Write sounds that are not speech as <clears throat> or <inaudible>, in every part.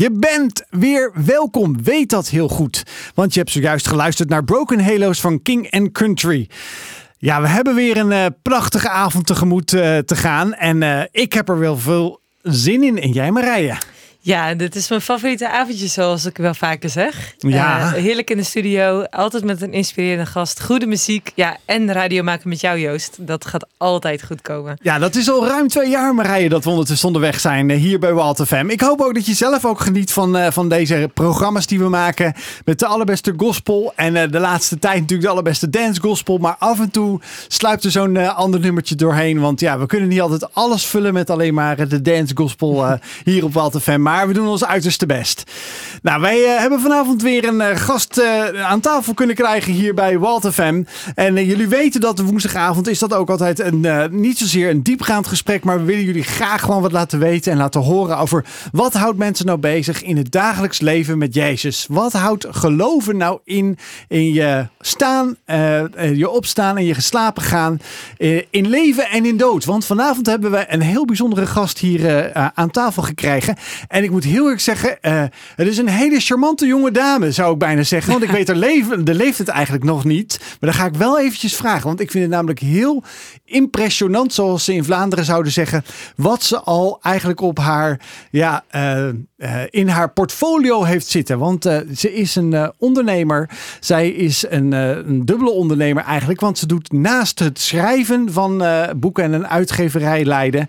Je bent weer welkom, weet dat heel goed. Want je hebt zojuist geluisterd naar Broken Halos van King and Country. Ja, we hebben weer een uh, prachtige avond tegemoet uh, te gaan. En uh, ik heb er wel veel zin in. En jij Marije? Ja, dit is mijn favoriete avondje, zoals ik wel vaker zeg. Ja. Uh, heerlijk in de studio, altijd met een inspirerende gast, goede muziek. Ja, en radio maken met jou, Joost. Dat gaat altijd goed komen. Ja, dat is al ruim twee jaar, Marije, dat we ondertussen onderweg zijn uh, hier bij Walt FM. Ik hoop ook dat je zelf ook geniet van, uh, van deze programma's die we maken. Met de allerbeste gospel. En de laatste tijd natuurlijk de allerbeste dance gospel. Maar af en toe sluipt er zo'n ander nummertje doorheen. Want ja, we kunnen niet altijd alles vullen met alleen maar de dance gospel hier op Walt FM. Maar maar we doen ons uiterste best. Nou, wij uh, hebben vanavond weer een uh, gast uh, aan tafel kunnen krijgen hier bij Walt FM. En jullie weten dat woensdagavond is dat ook altijd een, niet zozeer een diepgaand gesprek, maar we willen jullie graag gewoon wat laten weten en laten horen over wat houdt mensen nou bezig in het dagelijks leven met Jezus. Wat houdt geloven nou in, in je staan, je opstaan en je geslapen gaan, in leven en in dood. Want vanavond hebben we een heel bijzondere gast hier aan tafel gekregen. En ik moet heel erg zeggen, uh, het is een hele charmante jonge dame, zou ik bijna zeggen. Want ik weet er leven, de <laughs> leeft het eigenlijk nog niet. Maar dan ga ik wel eventjes vragen. Want ik vind het namelijk heel impressionant, zoals ze in Vlaanderen zouden zeggen. Wat ze al eigenlijk op haar, ja, uh, uh, in haar portfolio heeft zitten. Want ze is een ondernemer. Zij is een, een, dubbele ondernemer eigenlijk. Want ze doet naast het schrijven van boeken en een uitgeverij leiden.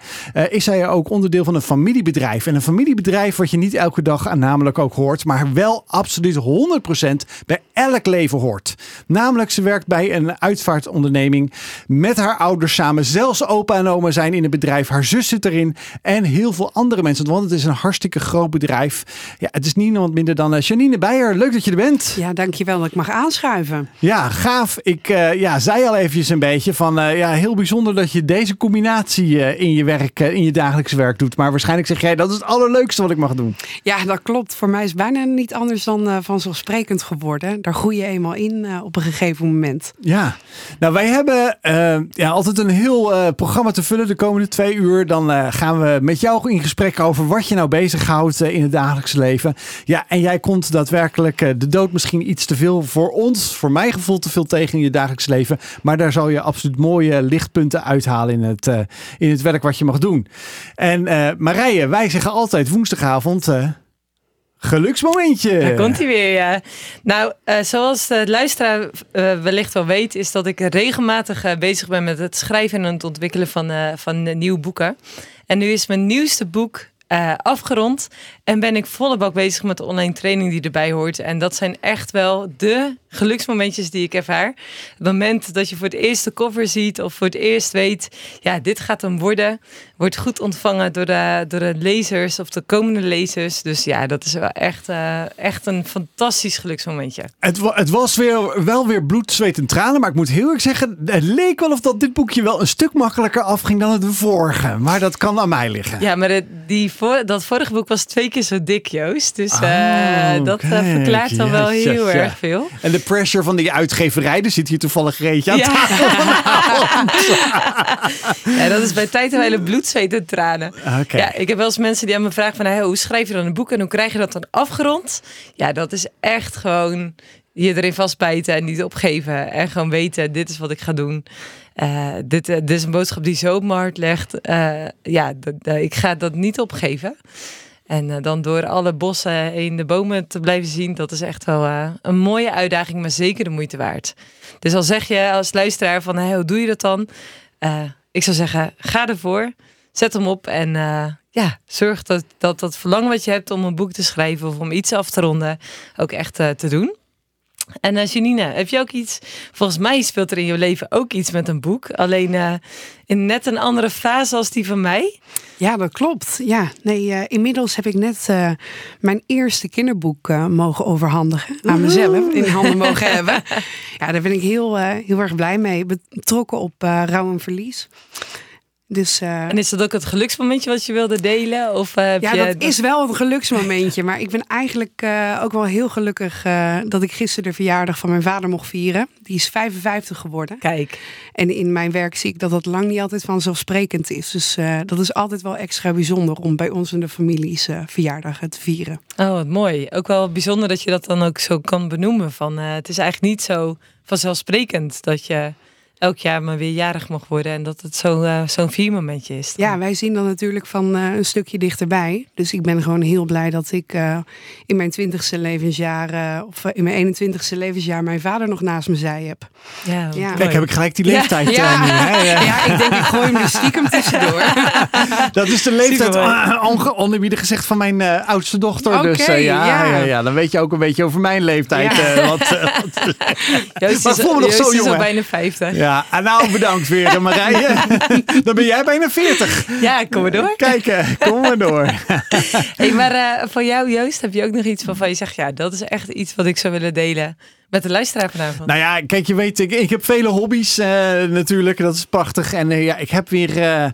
is zij ook onderdeel van een familiebedrijf. En een familiebedrijf wat je niet elke dag aan namelijk ook hoort, maar wel absoluut 100% bij elk leven hoort. Namelijk, ze werkt bij een uitvaartonderneming met haar ouders samen. Zelfs opa en oma zijn in het bedrijf. Haar zus zit erin en heel veel andere mensen. Want het is een hartstikke groot bedrijf. Ja, het is niemand minder dan uh, Janine Beijer. Leuk dat je er bent. Ja, dankjewel dat ik mag aanschuiven. Ja, gaaf. Ik uh, ja, zei al eventjes een beetje van uh, ja, heel bijzonder dat je deze combinatie in je werk, in je dagelijks werk doet. Maar waarschijnlijk zeg jij dat is het allerleukste wat ik mag doen. Ja, dat klopt. Voor mij is het bijna niet anders dan vanzelfsprekend geworden. Daar groei je eenmaal in op een gegeven moment. Ja, nou wij hebben ja, altijd een heel programma te vullen de komende twee uur. Dan gaan we met jou in gesprek over wat je nou bezighoudt in het dagelijkse leven. Ja, en jij komt daadwerkelijk de dood misschien iets te veel voor ons, voor mijn gevoel te veel tegen in je dagelijks leven. Maar daar zal je absoluut mooie lichtpunten uithalen in het, in het werk wat je mag doen. En Marije, wij zeggen altijd woensdagavond. Geluksmomentje. Daar komt hij weer, ja. Nou, zoals de luisteraar wellicht wel weet, is dat ik regelmatig bezig ben met het schrijven en het ontwikkelen van, van nieuwe boeken. En nu is mijn nieuwste boek afgerond. En ben ik volle bak bezig met de online training die erbij hoort. En dat zijn echt wel de geluksmomentjes die ik ervaar. Het moment dat je voor het eerst de cover ziet of voor het eerst weet, ja, dit gaat hem worden. Wordt goed ontvangen door de, door de lezers of de komende lezers. Dus ja, dat is wel echt, uh, echt een fantastisch geluksmomentje. Het, het was weer, wel weer bloed, zweet en tranen. Maar ik moet heel erg zeggen, het leek wel of dat dit boekje wel een stuk makkelijker afging dan het vorige. Maar dat kan aan mij liggen. Ja, maar die voor, dat vorige boek was twee keer zo dik, Joost. Dus uh, oh, dat uh, verklaart dan wel heel erg veel. En de pressure van die uitgeverij, er zit hier toevallig Reetje aan ja. <laughs> ja, dat is bij tijd een hele bloed, zweet en tranen. Okay. Ja, ik heb wel eens mensen die aan me vragen van, hey, hoe schrijf je dan een boek en hoe krijg je dat dan afgerond? Ja, dat is echt gewoon je erin vastbijten en niet opgeven. En gewoon weten, dit is wat ik ga doen. Uh, dit, uh, dit is een boodschap die zo op mijn hart legt. Uh, ja, ik ga dat niet opgeven. En uh, dan door alle bossen heen de bomen te blijven zien, dat is echt wel uh, een mooie uitdaging, maar zeker de moeite waard. Dus al zeg je als luisteraar van, hoe doe je dat dan? Uh, ik zou zeggen, ga ervoor, zet hem op en ja, zorg dat, dat dat verlangen wat je hebt om een boek te schrijven of om iets af te ronden, ook echt te doen. En uh, Janine, heb je ook iets? Volgens mij speelt er in je leven ook iets met een boek. Alleen uh, in net een andere fase als die van mij. Ja, dat klopt. Ja, nee, uh, inmiddels heb ik net mijn eerste kinderboek mogen overhandigen aan mezelf. In handen mogen hebben. Ja, daar ben ik heel, heel erg blij mee. Betrokken op rouw en verlies. Dus, uh, en is dat ook het geluksmomentje wat je wilde delen? Of, uh, heb ja, je... dat is wel een geluksmomentje. maar ik ben eigenlijk uh, ook wel heel gelukkig dat ik gisteren de verjaardag van mijn vader mocht vieren. Die is 55 geworden. Kijk. En in mijn werk zie ik dat dat lang niet altijd vanzelfsprekend is. Dus dat is altijd wel extra bijzonder om bij ons in de families verjaardagen te vieren. Oh, wat mooi. Ook wel bijzonder dat je dat dan ook zo kan benoemen. Van, het is eigenlijk niet zo vanzelfsprekend dat je elk jaar maar weer jarig mag worden. En dat het zo, uh, zo'n viermomentje is. Ja, wij zien dat natuurlijk van uh, een stukje dichterbij. Dus ik ben gewoon heel blij dat ik uh, in mijn twintigste levensjaar... of in mijn 21ste levensjaar mijn vader nog naast me zij heb. Ja, ja. Kijk, heb ik gelijk die leeftijd ja. nu. Hè? Ja. ja. ik denk ik gooi hem er stiekem <laughs> tussendoor. dat is de leeftijd, oneerbiedig gezegd, van mijn oudste dochter. Okay, dus ja, ja. Ja, dan weet je ook een beetje over mijn leeftijd. wat, wat, Joost is, maar Joost zo, is al bijna 50. Ja, en nou bedankt weer Marije. <laughs> Dan ben jij bijna 40. Ja, kom maar door. Kijk, kom maar door. <laughs> hey, maar uh, van jou Joost, heb je ook nog iets van je zegt, ja, dat is echt iets wat ik zou willen delen met de luisteraar vanavond? Nou ja, kijk, je weet, ik, ik heb vele hobby's uh, natuurlijk. Dat is prachtig. En uh, ja, ik heb weer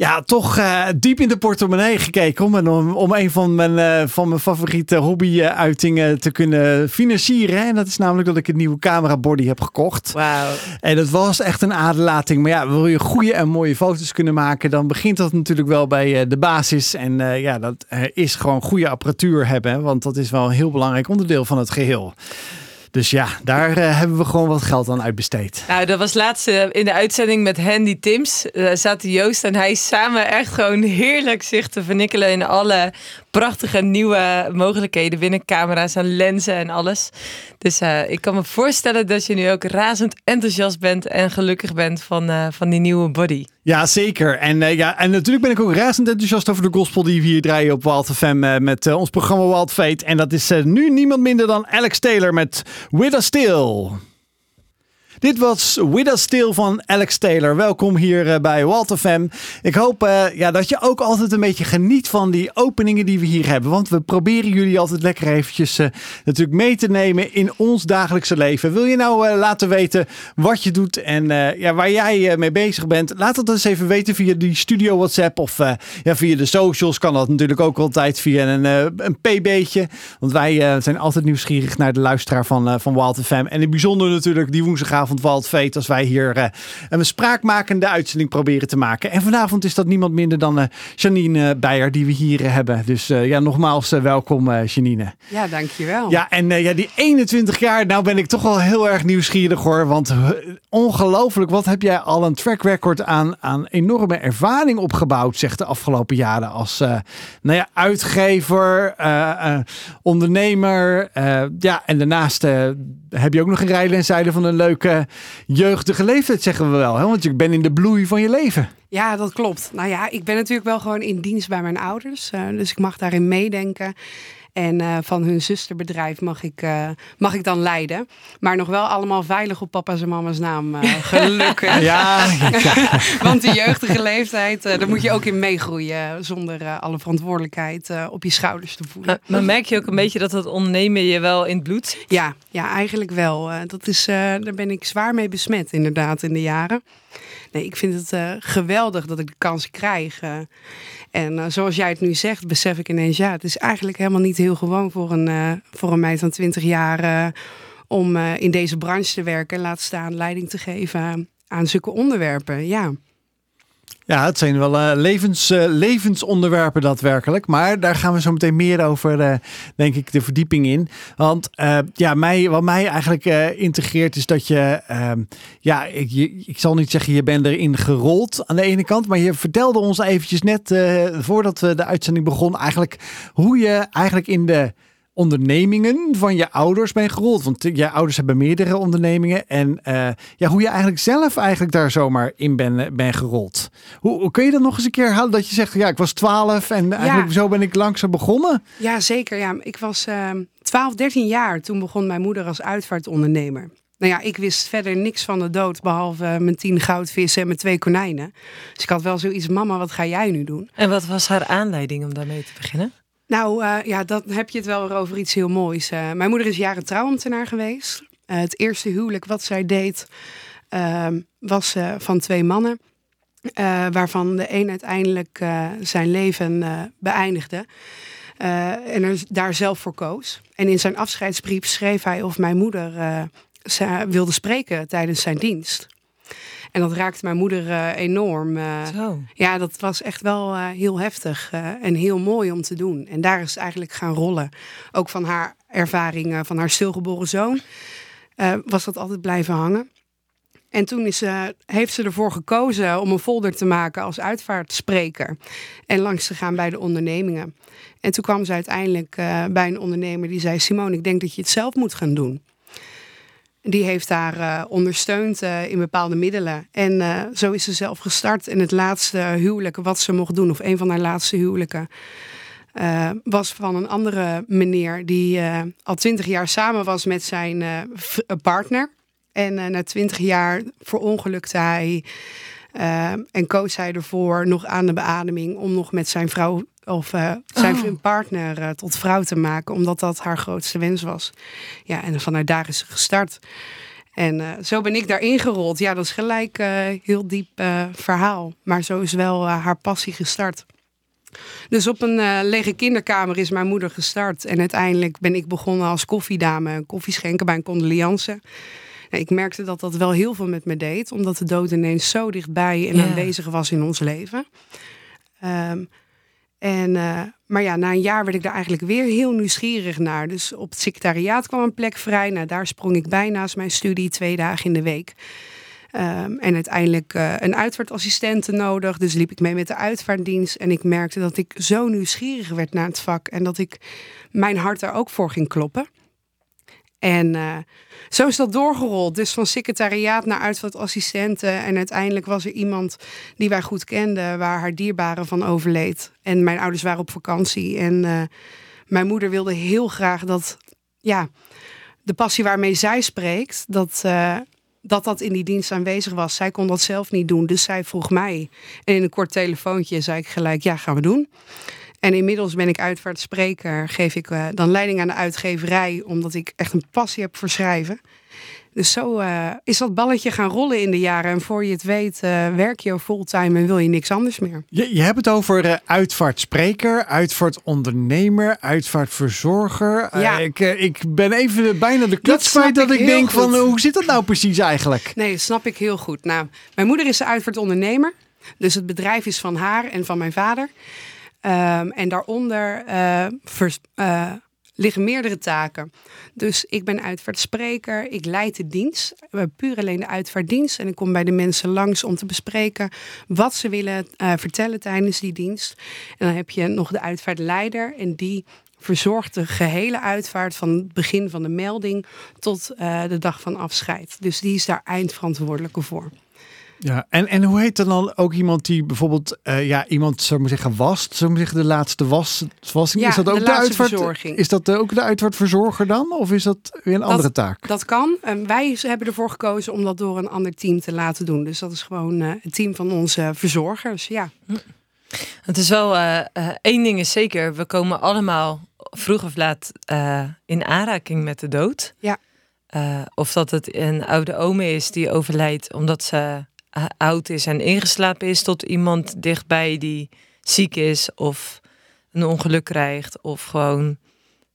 ja, toch uh, diep in de portemonnee gekeken om, om, om een van mijn, uh, van mijn favoriete hobbyuitingen te kunnen financieren. En dat is namelijk dat ik een nieuwe camera body heb gekocht. Wauw. En dat was echt een aderlating. Maar ja, wil je goede en mooie foto's kunnen maken, dan begint dat natuurlijk wel bij uh, de basis. En ja, dat is gewoon goede apparatuur hebben, want dat is wel een heel belangrijk onderdeel van het geheel. Dus ja, daar uh, hebben we gewoon wat geld aan uitbesteed. Nou, dat was laatst uh, in de uitzending met Handy Tims. Uh, zaten Joost en hij samen echt gewoon heerlijk zich te vernikkelen in alle prachtige nieuwe mogelijkheden binnen camera's en lenzen en alles. Dus ik kan me voorstellen dat je nu ook razend enthousiast bent en gelukkig bent van, van die nieuwe body. Ja, zeker. En, uh, ja, en natuurlijk ben ik ook razend enthousiast over de gospel die we hier draaien op Wild FM met ons programma Wild Fate. En dat is nu niemand minder dan Alex Taylor met With a Still. Dit was With Us van Alex Taylor. Welkom hier uh, bij Walter FM. Ik hoop uh, ja, dat je ook altijd een beetje geniet van die openingen die we hier hebben. Want we proberen jullie altijd lekker eventjes uh, natuurlijk mee te nemen in ons dagelijkse leven. Wil je nou laten weten wat je doet en ja, waar jij mee bezig bent? Laat het eens even weten via die studio WhatsApp of ja, via de socials. Kan dat natuurlijk ook altijd via een, een pb'tje. Want wij zijn altijd nieuwsgierig naar de luisteraar van, van Wild FM. En in het bijzonder natuurlijk die woensdagavond vanavond Valt als wij hier uh, een spraakmakende uitzending proberen te maken. En vanavond is dat niemand minder dan uh, Janine Beijer die we hier hebben. Dus ja, nogmaals welkom Janine. Ja, dankjewel. Ja, en ja, die 21 jaar, nou ben ik toch wel heel erg nieuwsgierig hoor. Want ongelooflijk, wat heb jij al een track record aan, aan enorme ervaring opgebouwd, zegt de afgelopen jaren. Als nou ja, uitgever, ondernemer. ja, en daarnaast heb je ook nog een rijlenzijde van een leuke jeugdige leeftijd, zeggen we wel. Hè? Want je bent in de bloei van je leven. Ja, dat klopt. Nou ja, ik ben natuurlijk wel gewoon in dienst bij mijn ouders. Uh, dus ik mag daarin meedenken. En uh, van hun zusterbedrijf mag ik, uh, mag ik dan leiden. Maar nog wel allemaal veilig op papa's en mama's naam. Uh, <laughs> gelukkig. ja, ja. <laughs> Want die jeugdige leeftijd, daar moet je ook in meegroeien. Zonder alle verantwoordelijkheid op je schouders te voelen. Maar merk je ook een beetje dat het ondernemen je wel in het bloed zit? Ja, ja eigenlijk wel. dat is, daar ben ik zwaar mee besmet inderdaad in de jaren. Nee, ik vind het uh, geweldig dat ik de kans krijg. En uh, zoals jij het nu zegt, besef ik ineens, ja, het is eigenlijk helemaal niet heel gewoon voor een, voor een meid van 20 jaar om in deze branche te werken. Laat staan leiding te geven aan zulke onderwerpen. Ja. Ja, het zijn wel uh, levens, uh, levensonderwerpen daadwerkelijk. Maar daar gaan we zo meteen meer over, uh, denk ik, de verdieping in. Want ja, mij, wat mij eigenlijk integreert is dat je... Ehm, ja, ik, ik zal niet zeggen je bent erin gerold aan de ene kant. Maar je vertelde ons eventjes net, voordat we de uitzending begon... eigenlijk hoe je eigenlijk in de ondernemingen van je ouders ben gerold? Want je ouders hebben meerdere ondernemingen. En uh, ja, hoe je eigenlijk zelf eigenlijk daar zomaar in ben, ben gerold. Hoe, hoe kun je dat nog eens een keer halen dat je zegt, ja, ik was 12 en eigenlijk zo ben ik langzaam begonnen? Ja, zeker. Ja, ik was uh, 12, 13 jaar. Toen begon mijn moeder als uitvaartondernemer. Nou ja, ik wist verder niks van de dood, behalve mijn tien goudvissen en mijn twee konijnen. Dus ik had wel zoiets, mama, wat ga jij nu doen? En wat was haar aanleiding om daarmee te beginnen? Nou uh, ja, dan heb je het wel over iets heel moois. Uh, mijn moeder is jaren trouwambtenaar geweest. Uh, het eerste huwelijk wat zij deed ehm, was van twee mannen. Waarvan de een uiteindelijk zijn leven beëindigde. en daar zelf voor koos. En in zijn afscheidsbrief schreef hij of mijn moeder wilde spreken tijdens zijn dienst. En dat raakte mijn moeder enorm. Zo. Ja, dat was echt wel heel heftig en heel mooi om te doen. En daar is eigenlijk gaan rollen. Ook van haar ervaringen van haar stilgeboren zoon. was dat altijd blijven hangen. En toen is, uh, heeft ze ervoor gekozen om een folder te maken als uitvaartspreker. En langs te gaan bij de ondernemingen. En toen kwam ze uiteindelijk uh, bij een ondernemer die zei: Simone, ik denk dat je het zelf moet gaan doen. Die heeft haar uh, ondersteund in bepaalde middelen. En zo is ze zelf gestart. En het laatste huwelijk wat ze mocht doen, of een van haar laatste huwelijken, was van een andere meneer die al twintig jaar samen was met zijn partner. En na twintig jaar verongelukte hij en koos hij ervoor nog aan de beademing om nog met zijn vrouw of uh, zijn oh. partner tot vrouw te maken, omdat dat haar grootste wens was. Ja, en vanuit daar is ze gestart. En zo ben ik daarin gerold. Ja, dat is gelijk een heel diep verhaal. Maar zo is wel haar passie gestart. Dus op een lege kinderkamer is mijn moeder gestart. En uiteindelijk ben ik begonnen als koffiedame, koffie schenken bij een condoleance ik merkte dat dat wel heel veel met me deed, omdat de dood ineens zo dichtbij en aanwezig was in ons leven. Um, en, uh, maar ja, na een jaar werd ik daar eigenlijk weer heel nieuwsgierig naar. Dus op het secretariaat kwam een plek vrij. Nou, daar sprong ik bij naast mijn studie twee dagen in de week. Um, en uiteindelijk uh, een uitvaartassistente nodig. Dus liep ik mee met de uitvaartdienst. En ik merkte dat ik zo nieuwsgierig werd naar het vak. En dat ik mijn hart daar ook voor ging kloppen. En uh, zo is dat doorgerold. Dus van secretariaat naar uitvaartassistenten. En uiteindelijk was er iemand die wij goed kenden, waar haar dierbare van overleed. En mijn ouders waren op vakantie. En uh, mijn moeder wilde heel graag dat, ja, de passie waarmee zij spreekt, dat, uh, dat dat in die dienst aanwezig was. Zij kon dat zelf niet doen, dus zij vroeg mij. En in een kort telefoontje zei ik gelijk, ja, gaan we doen. En inmiddels ben ik uitvaartspreker, geef ik uh, dan leiding aan de uitgeverij, omdat ik echt een passie heb voor schrijven. Dus zo uh, is dat balletje gaan rollen in de jaren. En voor je het weet, uh, werk je fulltime en wil je niks anders meer. Je, je hebt het over uitvaartspreker, uitvaartondernemer, uitvaartverzorger. Ja. ik, ik ben even bijna de kluts kwijt dat ik, ik denk van hoe zit dat nou precies eigenlijk? Nee, dat snap ik heel goed. Nou, mijn moeder is de uitvaartondernemer. Dus het bedrijf is van haar en van mijn vader. Um, en daaronder vers, uh, liggen meerdere taken. Dus ik ben uitvaartspreker, ik leid de dienst, puur alleen de uitvaartdienst. En ik kom bij de mensen langs om te bespreken wat ze willen vertellen tijdens die dienst. En dan heb je nog de uitvaartleider en die verzorgt de gehele uitvaart van het begin van de melding tot de dag van afscheid. Dus die is daar eindverantwoordelijke voor. Ja, en, en hoe heet dan ook iemand die bijvoorbeeld, uh, ja, iemand zou maar zeggen wast, zou maar zeggen de laatste was, was ja, is dat ook de, de, uitvaart? Is dat ook de uitvaartverzorger dan, of is dat weer een dat, andere taak? Dat kan. Um, wij hebben ervoor gekozen om dat door een ander team te laten doen. Dus dat is gewoon uh, het team van onze verzorgers. Ja. Het is wel uh, één ding is zeker, we komen allemaal vroeg of laat in aanraking met de dood. Ja. of dat het een oude ome is die overlijdt omdat ze oud is en ingeslapen is tot iemand dichtbij die ziek is of een ongeluk krijgt of gewoon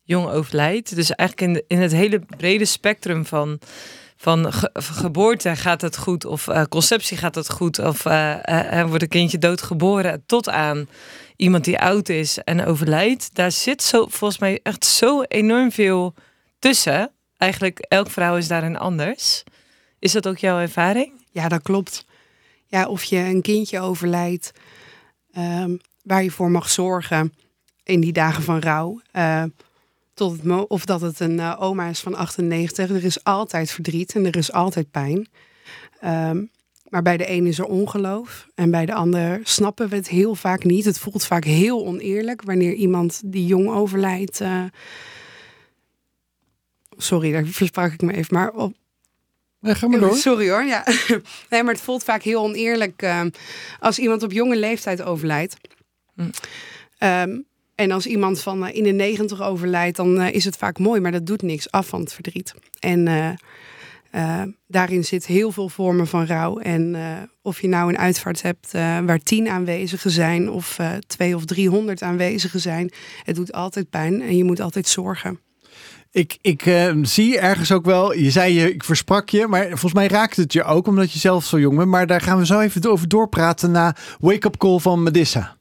jong overlijdt. Dus eigenlijk in, in het hele brede spectrum van, van geboorte gaat het goed of uh, conceptie gaat het goed of uh, wordt een kindje doodgeboren tot aan iemand die oud is en overlijdt. Daar zit zo, volgens mij echt zo enorm veel tussen. Eigenlijk elk vrouw is daarin anders. Is dat ook jouw ervaring? Ja, dat klopt. Ja, of je een kindje overlijdt um, waar je voor mag zorgen in die dagen van rouw. Uh, tot het of dat het een uh, oma is van 98. Er is altijd verdriet en er is altijd pijn. Um, maar bij de een is er ongeloof en bij de ander snappen we het heel vaak niet. Het voelt vaak heel oneerlijk wanneer iemand die jong overlijdt. Uh, sorry, daar <laughs> versprak ik me even. Maar op, ga maar door. Sorry hoor, ja. <laughs> nee, maar het voelt vaak heel oneerlijk uh, als iemand op jonge leeftijd overlijdt. Hm. Um, en als iemand van uh, in de negentig overlijdt, dan uh, is het vaak mooi, maar dat doet niks af van het verdriet. En Uh, daarin zit heel veel vormen van rouw. En of je nou een uitvaart hebt waar tien aanwezigen zijn of twee of driehonderd aanwezigen zijn, het doet altijd pijn en je moet altijd zorgen. Ik, ik uh, zie ergens ook wel, je zei je, ik versprak je, maar volgens mij raakt het je ook omdat je zelf zo jong bent. Maar daar gaan we zo even over doorpraten na Wake Up Call van Medissa.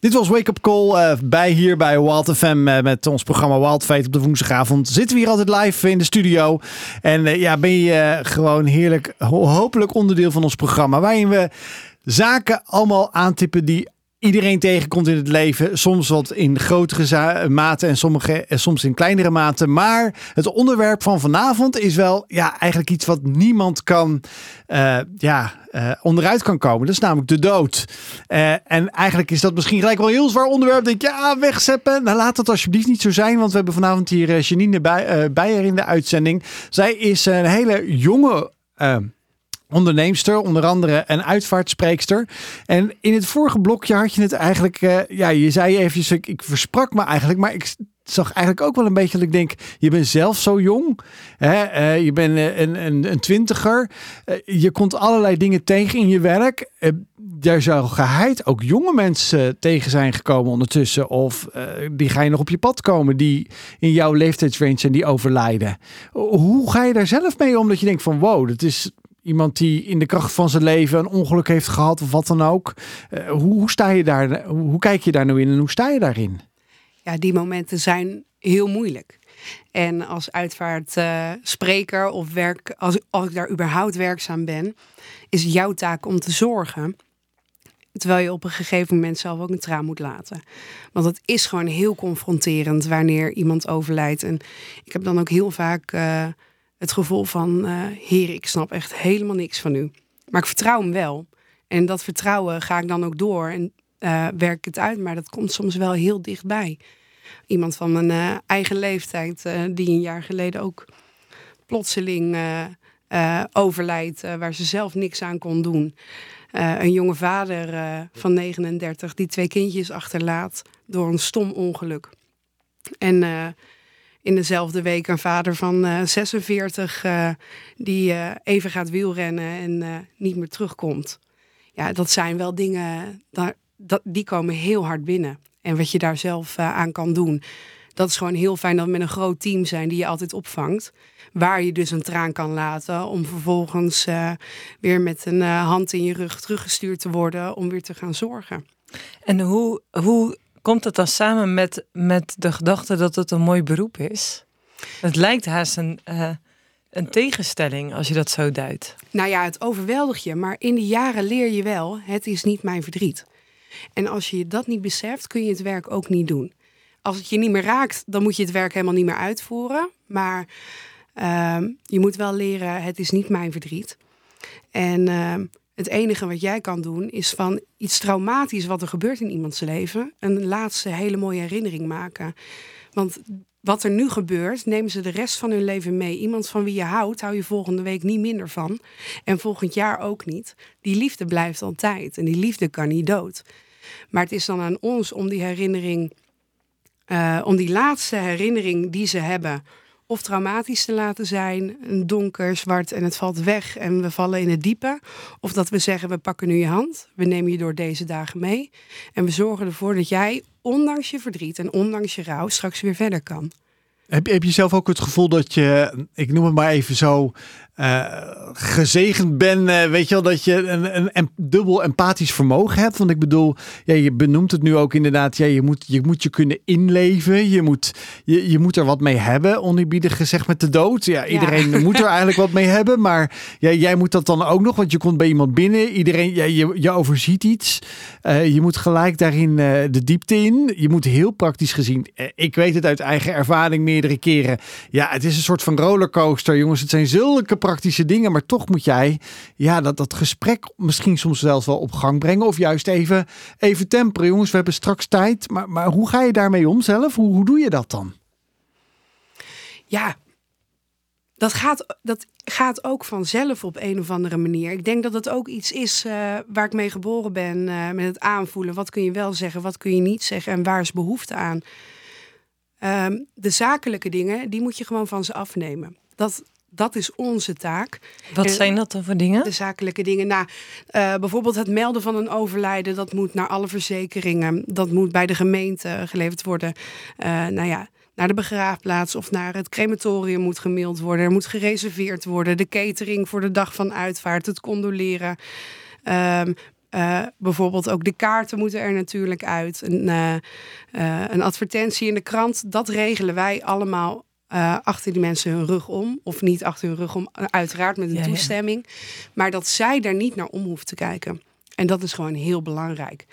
Dit was Wake Up Call uh, bij hier bij Wild FM uh, met ons programma Wild Fate op de woensdagavond. Zitten we hier altijd live in de studio. En uh, ja, ben je gewoon heerlijk, ho hopelijk onderdeel van ons programma. Waarin we zaken allemaal aantippen die iedereen tegenkomt in het leven. Soms wat in grotere mate en sommige, soms in kleinere mate. Maar het onderwerp van vanavond is wel ja, eigenlijk iets wat niemand kan uh, ja, uh, onderuit kan komen. Dat is namelijk de dood. Uh, en eigenlijk is dat misschien gelijk wel een heel zwaar onderwerp. Denk je, ja, wegzeppen. Nou, laat dat alsjeblieft niet zo zijn. Want we hebben vanavond hier Janine bij, Beijer in de uitzending. Zij is een hele jonge onderneemster, onder andere een uitvaartspreekster. En in het vorige blokje had je het eigenlijk, uh, ja, je zei eventjes, ik, ik versprak me eigenlijk, maar ik zag eigenlijk ook wel een beetje dat ik denk, je bent zelf zo jong, hè? Uh, je bent een, een, een twintiger, je komt allerlei dingen tegen in je werk. daar zou geheid ook jonge mensen tegen zijn gekomen ondertussen, of die ga je nog op je pad komen, die in jouw leeftijdsrange zijn, die overlijden. Hoe ga je daar zelf mee om dat je denkt van, wow, dat is Iemand die in de kracht van zijn leven een ongeluk heeft gehad of wat dan ook. Uh, hoe, hoe, sta je daar? Hoe kijk je daar nou in en hoe sta je daarin? Ja, die momenten zijn heel moeilijk. En als uitvaartspreker uh, of werk, als, als ik daar überhaupt werkzaam ben, is jouw taak om te zorgen. Terwijl je op een gegeven moment zelf ook een traan moet laten. Want het is gewoon heel confronterend wanneer iemand overlijdt. En ik heb dan ook heel vaak uh, het gevoel van, uh, heer, ik snap echt helemaal niks van u. Maar ik vertrouw hem wel. En dat vertrouwen ga ik dan ook door en uh, werk het uit. Maar dat komt soms wel heel dichtbij. Iemand van mijn uh, eigen leeftijd, die een jaar geleden ook plotseling overlijdt, waar ze zelf niks aan kon doen. een jonge vader van 39 die twee kindjes achterlaat door een stom ongeluk. En in dezelfde week een vader van uh, 46 uh, die uh, even gaat wielrennen en niet meer terugkomt. Ja, dat zijn wel dingen, die komen heel hard binnen. En wat je daar zelf aan kan doen. Dat is gewoon heel fijn dat we met een groot team zijn die je altijd opvangt. Waar je dus een traan kan laten om vervolgens weer met een hand in je rug teruggestuurd te worden om weer te gaan zorgen. En hoe, hoe komt het dan samen met, met de gedachte dat het een mooi beroep is? Het lijkt haast een, uh, een tegenstelling als je dat zo duidt. Nou ja, het overweldigt je, maar in de jaren leer je wel, het is niet mijn verdriet. En als je dat niet beseft, kun je het werk ook niet doen. Als het je niet meer raakt, dan moet je het werk helemaal niet meer uitvoeren. Maar uh, je moet wel leren, het is niet mijn verdriet. En uh, het enige wat jij kan doen is van iets traumatisch wat er gebeurt in iemands leven een laatste hele mooie herinnering maken. Want wat er nu gebeurt, nemen ze de rest van hun leven mee. Iemand van wie je houdt, hou je volgende week niet minder van. En volgend jaar ook niet. Die liefde blijft altijd en die liefde kan niet dood. Maar het is dan aan ons om die herinnering, uh, om die laatste herinnering die ze hebben, of traumatisch te laten zijn, donker, zwart en het valt weg en we vallen in het diepe. Of dat we zeggen, we pakken nu je hand, we nemen je door deze dagen mee en we zorgen ervoor dat jij, ondanks je verdriet en ondanks je rouw, straks weer verder kan. Heb, heb je zelf ook het gevoel dat je, ik noem het maar even zo, uh, gezegend ben, uh, weet je wel, dat je een, een, een, dubbel empathisch vermogen hebt. Want ik bedoel, ja, je benoemt het nu ook inderdaad, ja, je, moet, je moet je kunnen inleven, je moet, je, je moet er wat mee hebben, oneerbiedig gezegd met de dood. Ja, iedereen <laughs> moet er eigenlijk wat mee hebben, maar ja, jij moet dat dan ook nog, want je komt bij iemand binnen, iedereen, ja, je, je overziet iets. Uh, je moet gelijk daarin de diepte in. Je moet heel praktisch gezien, ik weet het uit eigen ervaring meerdere keren, ja, het is een soort van rollercoaster, jongens. Het zijn zulke praktische dingen, maar toch moet jij ja, dat, dat gesprek misschien soms zelfs wel op gang brengen. Of juist even, even temperen. Jongens, we hebben straks tijd. Maar, maar hoe ga je daarmee om zelf? Hoe, hoe doe je dat dan? Ja, dat gaat, dat gaat ook vanzelf op een of andere manier. Ik denk dat het ook iets is uh, waar ik mee geboren ben. Uh, met het aanvoelen. Wat kun je wel zeggen, wat kun je niet zeggen en waar is behoefte aan. Um, de zakelijke dingen, die moet je gewoon van ze afnemen. Dat, dat is onze taak. Wat En- zijn dat dan voor dingen? De zakelijke dingen. Nou, eh, bijvoorbeeld het melden van een overlijden, dat moet naar alle verzekeringen. Dat moet bij de gemeente geleverd worden. Eh, nou ja, naar de begraafplaats of naar het crematorium moet gemaild worden. Er moet gereserveerd worden. De catering voor de dag van uitvaart, het condoleren. Ehm, eh, bijvoorbeeld ook de kaarten moeten er natuurlijk uit. Een, eh, eh, een advertentie in de krant, dat regelen wij allemaal achter die mensen hun rug om. Of niet achter hun rug om, uiteraard met een Ja, ja. toestemming. Maar dat zij daar niet naar om hoeft te kijken. En dat is gewoon heel belangrijk.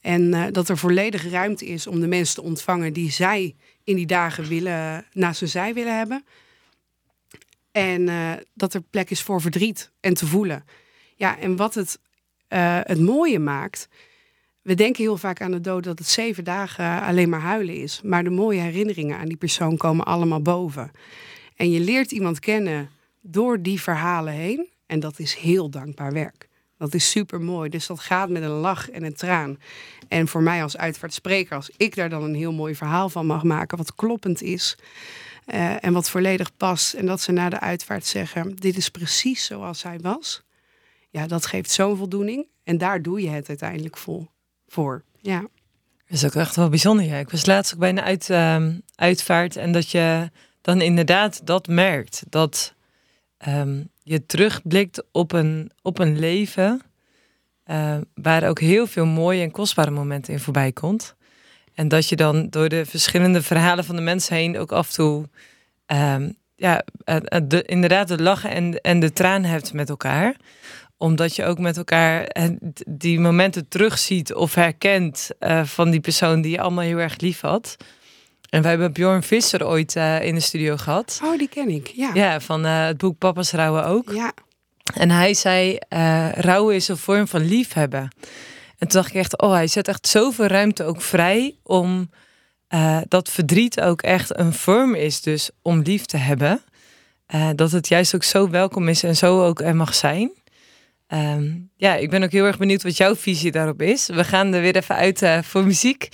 En dat er volledig ruimte is om de mensen te ontvangen die zij in die dagen willen, naast hun zij willen hebben. En dat er plek is voor verdriet en te voelen. Ja, en wat het, eh, het mooie maakt. We denken heel vaak aan de dood dat het zeven dagen alleen maar huilen is. Maar de mooie herinneringen aan die persoon komen allemaal boven. En je leert iemand kennen door die verhalen heen. En dat is heel dankbaar werk. Dat is super mooi. Dus dat gaat met een lach en een traan. En voor mij als uitvaartspreker, als ik daar dan een heel mooi verhaal van mag maken, wat kloppend is. eh, en wat volledig past. En dat ze na de uitvaart zeggen: Dit is precies zoals hij was. Ja, dat geeft zo'n voldoening. En daar doe je het uiteindelijk vol, voor. Ja. Dat is ook echt wel bijzonder. Ja. Ik was laatst ook bij een uit, ehm, uitvaart en dat je dan inderdaad dat merkt. Dat ehm, je terugblikt op een, op een leven eh, waar ook heel veel mooie en kostbare momenten in voorbij komt. En dat je dan door de verschillende verhalen van de mensen heen ook af en toe ehm, ja, eh, eh, de, inderdaad de lachen en, en de traan hebt met elkaar omdat je ook met elkaar die momenten terugziet of herkent eh, van die persoon die je allemaal heel erg lief had. En wij hebben Bjorn Visser ooit eh, in de studio gehad. Oh, die ken ik. Ja. Ja, van eh, het boek Papa's Rouwen ook. Ja. En hij zei, rouwen is een vorm van liefhebben. En toen dacht ik echt, oh, hij zet echt zoveel ruimte ook vrij om dat verdriet ook echt een vorm is dus om lief te hebben. Dat het juist ook zo welkom is en zo ook er mag zijn. Ehm, ja, ik ben ook heel erg benieuwd wat jouw visie daarop is. We gaan er weer even uit eh, voor muziek.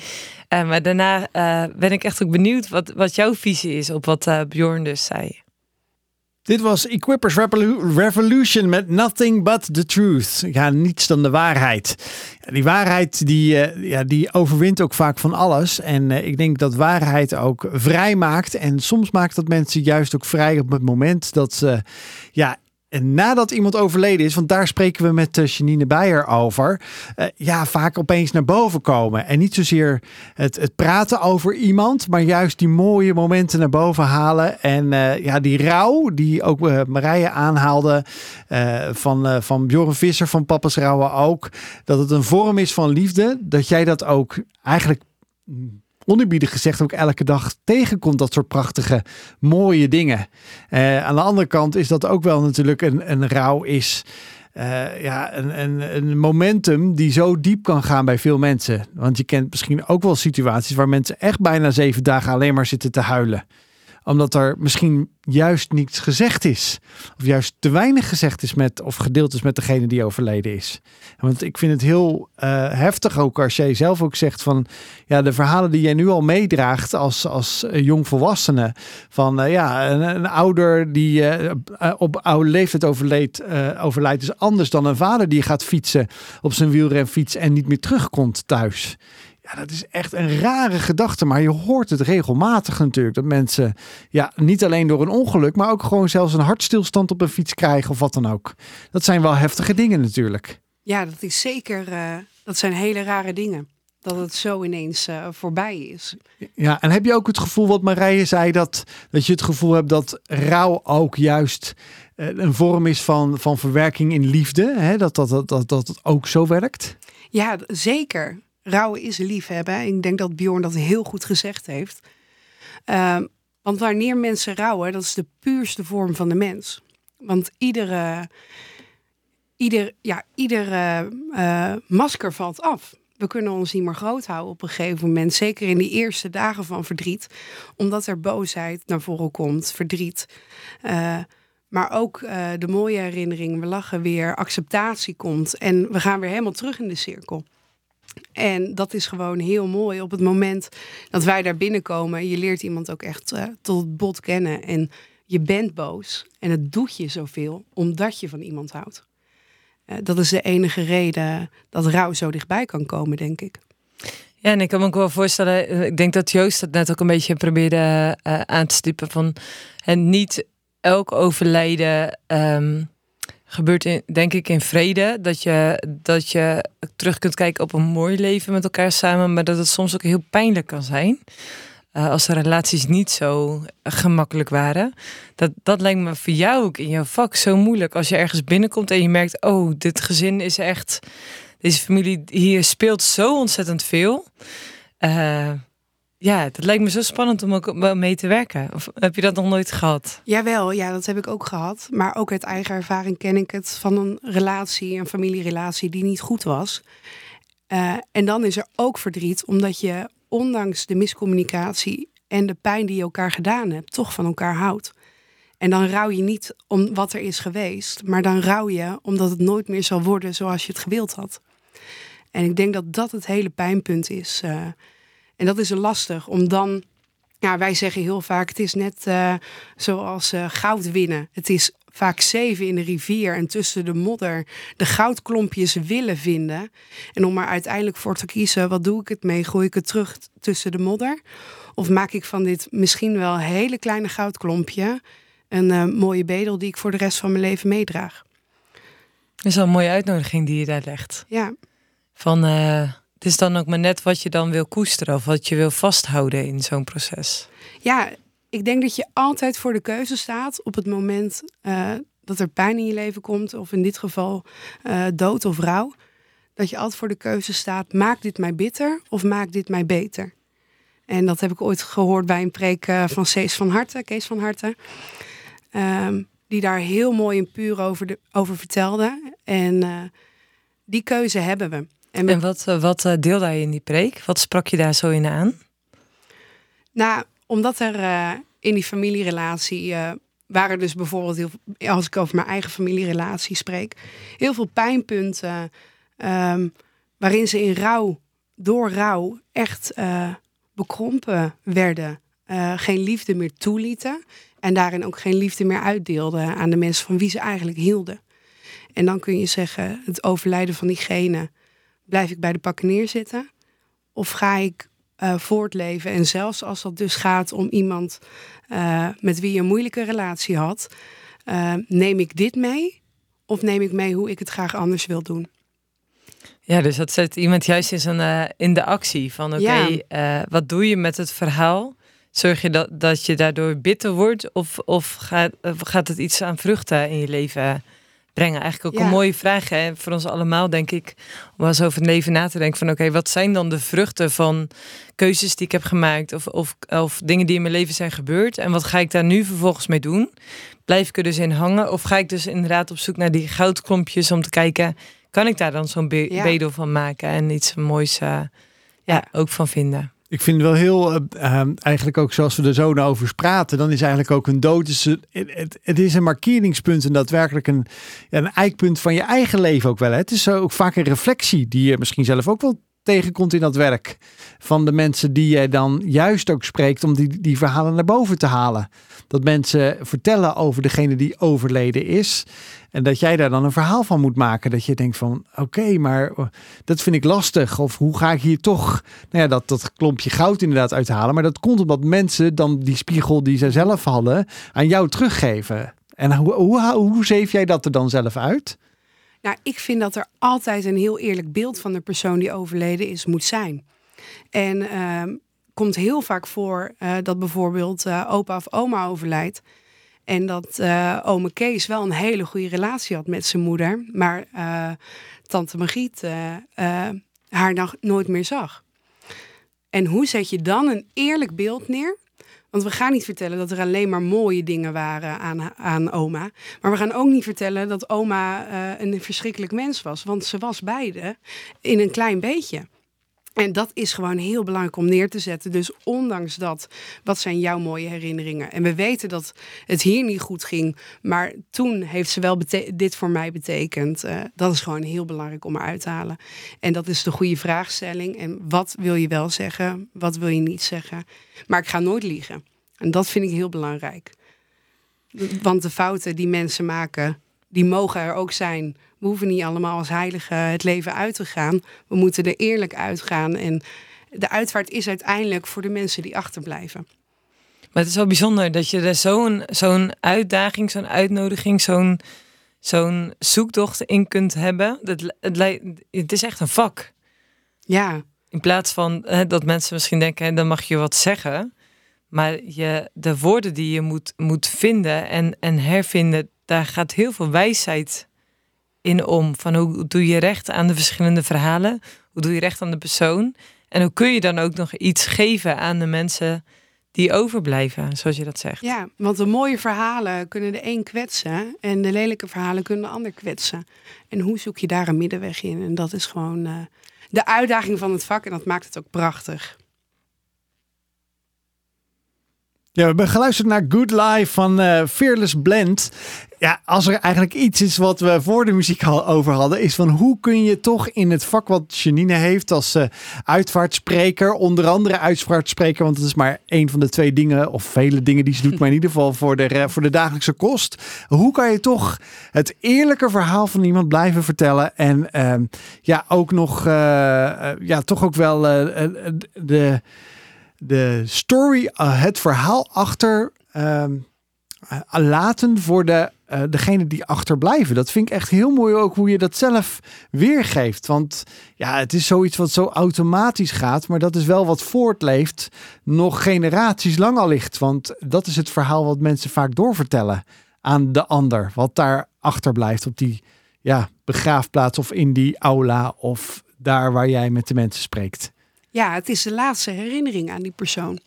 Eh, maar daarna eh, ben ik echt ook benieuwd wat, wat jouw visie is op wat eh, Bjorn dus zei. Dit was Equippers Revolu- Revolution met Nothing But The Truth. Ja, niets dan de waarheid. Die waarheid die, ja, die overwint ook vaak van alles. En ik denk dat waarheid ook vrij maakt. En soms maakt dat mensen juist ook vrij op het moment dat ze... Ja, en nadat iemand overleden is, want daar spreken we met eh, Janine Beijer over, eh, ja, vaak opeens naar boven komen. En niet zozeer het, het praten over iemand, maar juist die mooie momenten naar boven halen. En eh, ja, die rouw, die ook eh, Marije aanhaalde van, van Bjorn Visser van Papa's Rouwen ook, dat het een vorm is van liefde, dat jij dat ook eigenlijk onerbiedig gezegd ook elke dag tegenkomt. Dat soort prachtige, mooie dingen. Eh, aan de andere kant is dat ook wel natuurlijk een, een rouw is. eh, ja, een, een, een momentum die zo diep kan gaan bij veel mensen. Want je kent misschien ook wel situaties waar mensen echt bijna zeven dagen alleen maar zitten te huilen omdat er misschien juist niets gezegd is. Of juist te weinig gezegd is met, of gedeeld is met degene die overleden is. Want ik vind het heel eh, heftig ook als jij zelf ook zegt van... Ja, de verhalen die jij nu al meedraagt als, als eh, jongvolwassene. Van eh, ja, een, ouder die op oude leeftijd overleed, overlijdt is anders dan een vader die gaat fietsen op zijn wielrenfiets en niet meer terugkomt thuis. Ja, dat is echt een rare gedachte, maar je hoort het regelmatig natuurlijk. Dat mensen, ja, niet alleen door een ongeluk, maar ook gewoon zelfs een hartstilstand op een fiets krijgen of wat dan ook. Dat zijn wel heftige dingen natuurlijk. Ja, dat is zeker. eh, dat zijn hele rare dingen. Dat het zo ineens eh, voorbij is. Ja, en heb je ook het gevoel, wat Marije zei, dat, dat je het gevoel hebt dat rouw ook juist eh, een vorm is van, van verwerking in liefde? Hè? Dat, dat, dat, dat, dat het ook zo werkt? Ja, zeker. Rouwen is liefhebben. Ik denk dat Bjorn dat heel goed gezegd heeft. Ehm, want wanneer mensen rouwen, dat is de puurste vorm van de mens. Want iedere, ieder, ja, iedere eh, masker valt af. We kunnen ons niet meer groot houden op een gegeven moment. Zeker in die eerste dagen van verdriet. Omdat er boosheid naar voren komt, verdriet. Eh, maar ook eh, de mooie herinnering. We lachen weer, acceptatie komt. En we gaan weer helemaal terug in de cirkel. En dat is gewoon heel mooi. Op het moment dat wij daar binnenkomen, je leert iemand ook echt eh, tot het bot kennen. En je bent boos en het doet je zoveel omdat je van iemand houdt. Uh, dat is de enige reden dat rouw zo dichtbij kan komen, denk ik. Ja, en ik kan me ook wel voorstellen, eh, ik denk dat Joost dat net ook een beetje probeerde aan te stippen van en niet elk overlijden um, gebeurt in, denk ik in vrede. Dat je, dat je terug kunt kijken op een mooi leven met elkaar samen, maar dat het soms ook heel pijnlijk kan zijn. Uh, als de relaties niet zo gemakkelijk waren. Dat, dat lijkt me voor jou ook in jouw vak zo moeilijk. Als je ergens binnenkomt en je merkt, oh, dit gezin is echt. Deze familie hier speelt zo ontzettend veel. Uh, ja, dat lijkt me zo spannend om ook mee te werken. Heb je dat nog nooit gehad? Jawel, ja, dat heb ik ook gehad. Maar ook uit eigen ervaring ken ik het van een relatie, een familierelatie die niet goed was. Uh, en dan is er ook verdriet, omdat je ondanks de miscommunicatie en de pijn die je elkaar gedaan hebt, toch van elkaar houdt. En dan rouw je niet om wat er is geweest, maar dan rouw je omdat het nooit meer zal worden zoals je het gewild had. En ik denk dat dat het hele pijnpunt is. Uh, en dat is lastig om dan. Ja, wij zeggen heel vaak: het is net uh, zoals uh, goud winnen. Het is vaak zeven in de rivier en tussen de modder de goudklompjes willen vinden. En om er uiteindelijk voor te kiezen: wat doe ik het mee? Gooi ik het terug tussen de modder? Of maak ik van dit misschien wel hele kleine goudklompje een uh, mooie bedel die ik voor de rest van mijn leven meedraag? Dat is wel een mooie uitnodiging die je daar legt. Ja. Van het is dan ook maar net wat je dan wil koesteren of wat je wil vasthouden in zo'n proces. Ja, ik denk dat je altijd voor de keuze staat op het moment uh, dat er pijn in je leven komt, of in dit geval uh, dood of rouw. Dat je altijd voor de keuze staat: maak dit mij bitter of maak dit mij beter? En dat heb ik ooit gehoord bij een preek uh, van Cees van Harte, Kees van Harte. Um, die daar heel mooi en puur over, de, over vertelde. En die keuze hebben we. En, en wat, eh, wat eh, deelde hij in die preek? Wat sprak je daar zo in aan? Nou, omdat er uh, in die familierelatie uh, waren dus bijvoorbeeld, heel, als ik over mijn eigen familierelatie spreek, heel veel pijnpunten um, waarin ze in rouw, door rouw, echt uh, bekrompen werden. geen liefde meer toelieten en daarin ook geen liefde meer uitdeelden aan de mensen van wie ze eigenlijk hielden. En dan kun je zeggen, het overlijden van diegene blijf ik bij de pakken neerzitten? Of ga ik uh, voortleven? En zelfs als dat dus gaat om iemand uh, met wie je een moeilijke relatie had, uh, neem ik dit mee? Of neem ik mee hoe ik het graag anders wil doen? Ja, dus dat zet iemand juist in, zijn, in de actie van oké, ja. wat doe je met het verhaal? Zorg je dat, dat je daardoor bitter wordt? Of, of gaat, gaat het iets aan vruchten in je leven brengen. Eigenlijk ook een mooie vraag hè, voor ons allemaal, denk ik. Om eens over het leven na te denken van oké, wat zijn dan de vruchten van keuzes die ik heb gemaakt of, of, of dingen die in mijn leven zijn gebeurd en wat ga ik daar nu vervolgens mee doen? Blijf ik er dus in hangen of ga ik dus inderdaad op zoek naar die goudklompjes om te kijken, kan ik daar dan zo'n be bedel van maken en iets moois uh, ja, ook van vinden? Ik vind het wel heel, uh, eigenlijk ook zoals we er zo over praten, dan is eigenlijk ook een dood. Het, het, is een markeringspunt en daadwerkelijk een, een eikpunt van je eigen leven ook wel. Hè? Het is ook vaak een reflectie die je misschien zelf ook wel tegenkomt in dat werk. Van de mensen die jij dan juist ook spreekt om die, die verhalen naar boven te halen. Dat mensen vertellen over degene die overleden is. En dat jij daar dan een verhaal van moet maken. Dat je denkt van oké, maar dat vind ik lastig. Of hoe ga ik hier toch nou ja, dat, dat klompje goud inderdaad uithalen. Maar dat komt omdat mensen dan die spiegel die ze zelf hadden aan jou teruggeven. En hoe, hoe, hoe zeef jij dat er dan zelf uit? Nou, ik vind dat er altijd een heel eerlijk beeld van de persoon die overleden is moet zijn. En uh, komt heel vaak voor uh, dat bijvoorbeeld uh, opa of oma overlijdt. En dat uh, ome Kees wel een hele goede relatie had met zijn moeder. Maar tante Margriet haar nog nooit meer zag. En hoe zet je dan een eerlijk beeld neer want we gaan niet vertellen dat er alleen maar mooie dingen waren aan, aan oma. Maar we gaan ook niet vertellen dat oma een verschrikkelijk mens was. Want ze was beide in een klein beetje. En dat is gewoon heel belangrijk om neer te zetten. Dus ondanks dat, wat zijn jouw mooie herinneringen? En we weten dat het hier niet goed ging, maar toen heeft ze wel dit voor mij betekend. Uh, dat is gewoon heel belangrijk om eruit te halen. En dat is de goede vraagstelling. En wat wil je wel zeggen? Wat wil je niet zeggen? Maar ik ga nooit liegen. En dat vind ik heel belangrijk. Want de fouten die mensen maken, die mogen er ook zijn. We hoeven niet allemaal als heiligen het leven uit te gaan. We moeten er eerlijk uitgaan. En de uitvaart is uiteindelijk voor de mensen die achterblijven. Maar het is wel bijzonder dat je er zo'n zo'n uitdaging, zo'n uitnodiging, zo'n zo'n zoektocht in kunt hebben. Het, het, het is echt een vak. Ja. In plaats van hè, dat mensen misschien denken, dan mag je wat zeggen. Maar je, de woorden die je moet, moet vinden en, en hervinden, daar gaat heel veel wijsheid in om. Van hoe doe je recht aan de verschillende verhalen? Hoe doe je recht aan de persoon? En hoe kun je dan ook nog iets geven aan de mensen die overblijven, zoals je dat zegt? Ja, want de mooie verhalen kunnen de een kwetsen en de lelijke verhalen kunnen de ander kwetsen. En hoe zoek je daar een middenweg in? En dat is gewoon uh, de uitdaging van het vak en dat maakt het ook prachtig. Ja, we hebben geluisterd naar Good Life van uh, Fearless Blend. Ja, als er eigenlijk iets is wat we voor de muziek al over hadden, is van hoe kun je toch in het vak wat Janine heeft als uh, uitvaartspreker, onder andere uitvaartspreker, want het is maar één van de twee dingen of vele dingen die ze doet, <laughs> maar in ieder geval voor de, uh, voor de dagelijkse kost. Hoe kan je toch het eerlijke verhaal van iemand blijven vertellen en ehm, ja, ook nog, ja, toch ook wel de de story, uh, het verhaal achter uh, laten voor de, uh, degene die achterblijven. Dat vind ik echt heel mooi ook hoe je dat zelf weergeeft. Want ja, het is zoiets wat zo automatisch gaat, maar dat is wel wat voortleeft, nog generaties lang al ligt. Want dat is het verhaal wat mensen vaak doorvertellen aan de ander. Wat daar achterblijft op die ja, begraafplaats of in die aula of daar waar jij met de mensen spreekt. Ja, het is de laatste herinnering aan die persoon.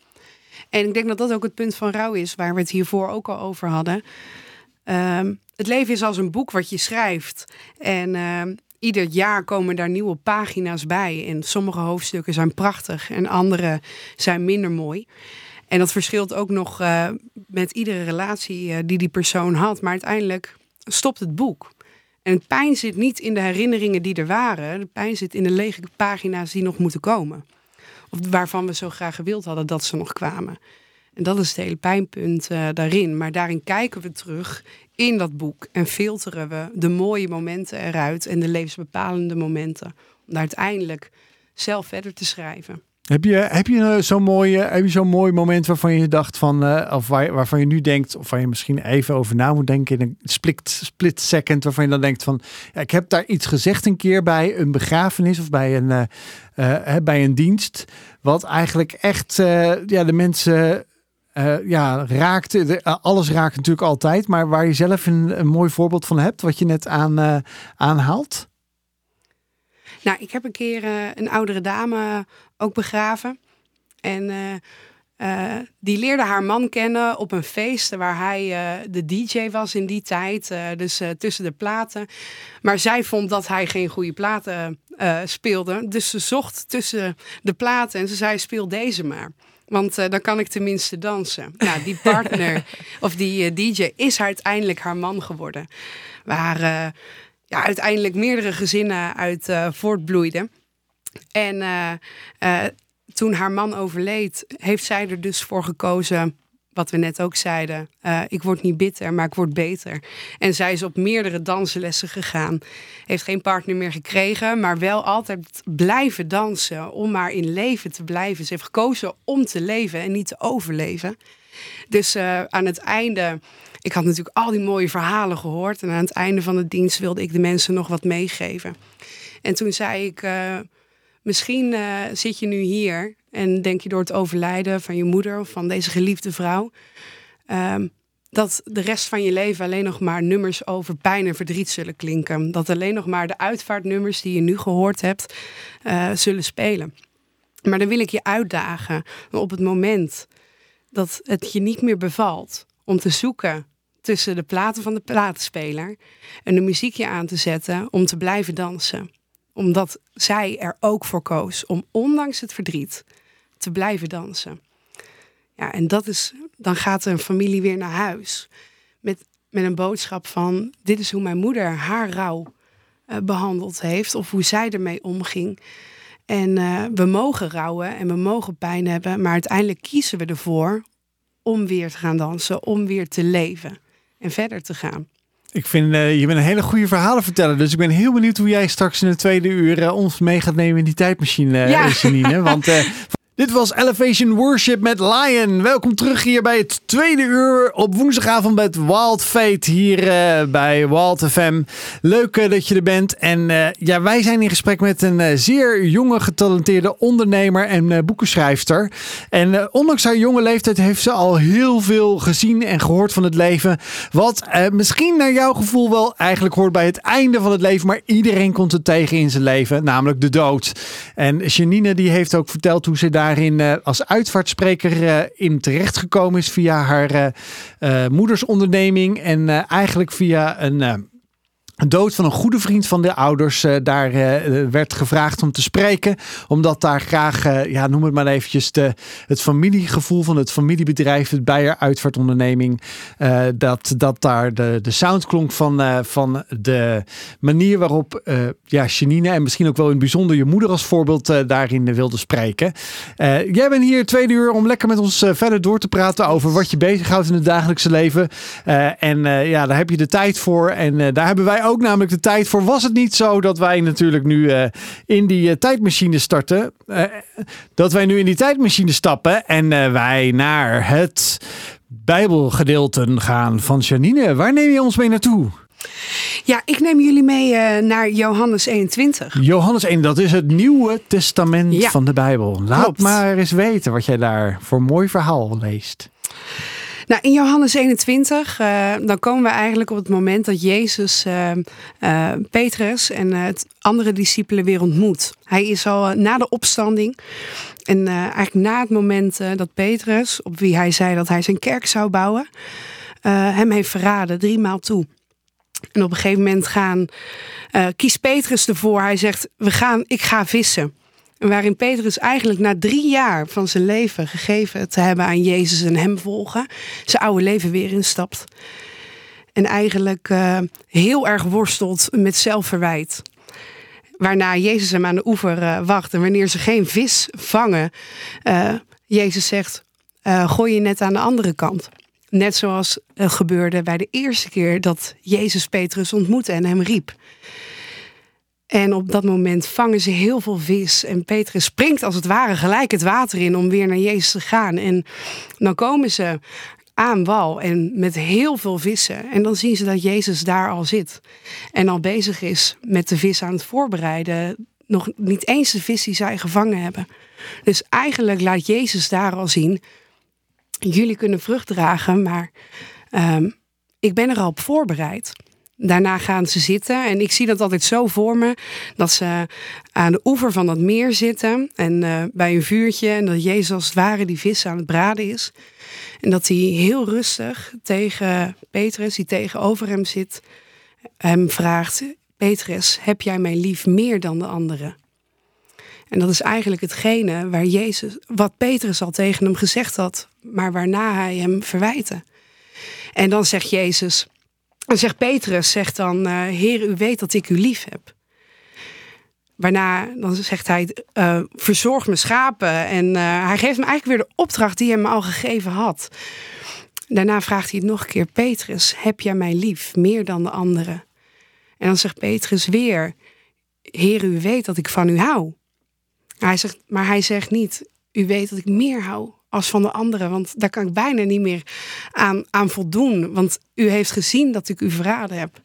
En ik denk dat dat ook het punt van rouw is, waar we het hiervoor ook al over hadden. Um, het leven is als een boek wat je schrijft. En uh, ieder jaar komen daar nieuwe pagina's bij. En sommige hoofdstukken zijn prachtig en andere zijn minder mooi. En dat verschilt ook nog uh, met iedere relatie uh, die die persoon had. Maar uiteindelijk stopt het boek. En het pijn zit niet in de herinneringen die er waren. De pijn zit in de lege pagina's die nog moeten komen. Waarvan we zo graag gewild hadden dat ze nog kwamen. En dat is het hele pijnpunt uh, daarin. Maar daarin kijken we terug in dat boek en filteren we de mooie momenten eruit en de levensbepalende momenten. Om daar uiteindelijk zelf verder te schrijven. Heb je, heb je zo'n mooi, heb je zo'n mooi moment waarvan je dacht van, uh, of waar, waarvan je nu denkt, of waar je misschien even over na moet denken in een split, split second, waarvan je dan denkt van, ik heb daar iets gezegd een keer bij een begrafenis of bij een, uh, bij een dienst, wat eigenlijk echt ja, de mensen ja, raakt. alles raakt natuurlijk altijd, maar waar je zelf een, een mooi voorbeeld van hebt, wat je net aan, aanhaalt? Nou, ik heb een keer een oudere dame ook begraven. En uh, uh, die leerde haar man kennen op een feest waar hij de DJ was in die tijd. dus tussen de platen. Maar zij vond dat hij geen goede platen speelde. Dus ze zocht tussen de platen en ze zei: speel deze maar. Want dan kan ik tenminste dansen. <laughs> Nou, die partner of die DJ is uiteindelijk haar man geworden. Waar ja, uiteindelijk meerdere gezinnen uit voortbloeiden. En uh, uh, toen haar man overleed, heeft zij er dus voor gekozen wat we net ook zeiden. Uh, ik word niet bitter, maar ik word beter. En zij is op meerdere danslessen gegaan. Heeft geen partner meer gekregen, maar wel altijd blijven dansen. Om maar in leven te blijven. Ze heeft gekozen om te leven en niet te overleven. Dus uh, aan het einde. Ik had natuurlijk al die mooie verhalen gehoord. En aan het einde van de dienst wilde ik de mensen nog wat meegeven. En toen zei ik. Uh, Misschien uh, zit je nu hier en denk je door het overlijden van je moeder of van deze geliefde vrouw, um, dat de rest van je leven alleen nog maar nummers over pijn en verdriet zullen klinken. Dat alleen nog maar de uitvaartnummers die je nu gehoord hebt uh, zullen spelen. Maar dan wil ik je uitdagen op het moment dat het je niet meer bevalt om te zoeken tussen de platen van de platenspeler en de muziekje aan te zetten om te blijven dansen omdat zij er ook voor koos om ondanks het verdriet te blijven dansen. Ja, en dat is, dan gaat een familie weer naar huis met, met een boodschap van: dit is hoe mijn moeder haar rouw uh, behandeld heeft of hoe zij ermee omging. En uh, we mogen rouwen en we mogen pijn hebben, maar uiteindelijk kiezen we ervoor om weer te gaan dansen, om weer te leven. En verder te gaan. Ik vind, uh, je bent een hele goede verhalen vertellen. Dus ik ben heel benieuwd hoe jij straks in de tweede uur uh, ons mee gaat nemen in die tijdmachine, ja. Janine. Want <laughs> Dit was Elevation Worship met Lion. Welkom terug hier bij het tweede uur op woensdagavond met Wild Fate hier uh, bij Wild FM. Leuk uh, dat je er bent. En uh, ja, wij zijn in gesprek met een zeer jonge getalenteerde ondernemer en boekenschrijfster. En ondanks haar jonge leeftijd heeft ze al heel veel gezien en gehoord van het leven. Wat misschien naar jouw gevoel wel eigenlijk hoort bij het einde van het leven. Maar iedereen komt het tegen in zijn leven, namelijk de dood. En Janine die heeft ook verteld hoe ze daar daarin uh, als uitvaartspreker uh, in terechtgekomen is via haar uh, moedersonderneming. En eigenlijk via een dood van een goede vriend van de ouders. Uh, daar uh, werd gevraagd om te spreken. Omdat daar graag, uh, ja, noem het maar eventjes, de, het familiegevoel van het familiebedrijf, het Beyer Uitvaartonderneming, dat, dat daar de, de sound klonk van, van de manier waarop ja, Janine en misschien ook wel in bijzonder je moeder als voorbeeld daarin wilde spreken. jij bent hier tweede uur om lekker met ons verder door te praten over wat je bezighoudt in het dagelijkse leven. en ja, daar heb je de tijd voor. En daar hebben wij namelijk de tijd voor. Was het niet zo dat wij natuurlijk nu uh, in die uh, tijdmachine starten? Uh, dat wij nu in die tijdmachine stappen en wij naar het Bijbelgedeelte gaan van Janine. Waar neem je ons mee naartoe? Ja, ik neem jullie mee naar Johannes 21. Johannes 1, dat is het Nieuwe Testament ja, van de Bijbel. Laat klopt. maar eens weten wat jij daar voor mooi verhaal leest. Nou, in Johannes 21, uh, dan komen we eigenlijk op het moment dat Jezus uh, uh, Petrus en het andere discipelen weer ontmoet. Hij is al na de opstanding en eigenlijk na het moment dat Petrus, op wie hij zei dat hij zijn kerk zou bouwen, hem heeft verraden, drie maal toe. En op een gegeven moment gaan, kiest Petrus ervoor. Hij zegt, we gaan, ik ga vissen. Waarin Petrus eigenlijk na drie jaar van zijn leven gegeven te hebben aan Jezus en hem volgen, zijn oude leven weer instapt. En eigenlijk uh, heel erg worstelt met zelfverwijt. Waarna Jezus hem aan de oever uh, wacht. En wanneer ze geen vis vangen, uh, Jezus zegt: gooi je net aan de andere kant. Net zoals gebeurde bij de eerste keer dat Jezus Petrus ontmoette en hem riep. En op dat moment vangen ze heel veel vis. En Petrus springt als het ware gelijk het water in om weer naar Jezus te gaan. En dan komen ze aan wal en met heel veel vissen. En dan zien ze dat Jezus daar al zit. En al bezig is met de vis aan het voorbereiden. Nog niet eens de vis die zij gevangen hebben. Dus eigenlijk laat Jezus daar al zien. Jullie kunnen vrucht dragen, maar um, ik ben er al op voorbereid. Daarna gaan ze zitten. En ik zie dat altijd zo voor me. Dat ze aan de oever van dat meer zitten. En uh, bij een vuurtje. En dat Jezus als het ware die vis aan het braden is. En dat hij heel rustig tegen Petrus, die tegenover hem zit, hem vraagt: Petrus, heb jij mij lief meer dan de anderen? En dat is eigenlijk hetgene waar Jezus, wat Petrus al tegen hem gezegd had, maar waarna hij hem verwijte. En dan zegt Jezus: en zegt Petrus, zegt dan, uh, Heer, u weet dat ik u lief heb. Waarna dan zegt hij, uh, verzorg mijn schapen. En uh, hij geeft hem eigenlijk weer de opdracht die hij me al gegeven had. Daarna vraagt hij het nog een keer, Petrus, heb jij mij lief, meer dan de anderen? En dan zegt Petrus weer, Heer, u weet dat ik van u hou. Hij zegt, maar hij zegt niet, u weet dat ik meer hou als van de anderen. Want daar kan ik bijna niet meer aan, aan voldoen. Want u heeft gezien dat ik u verraden heb.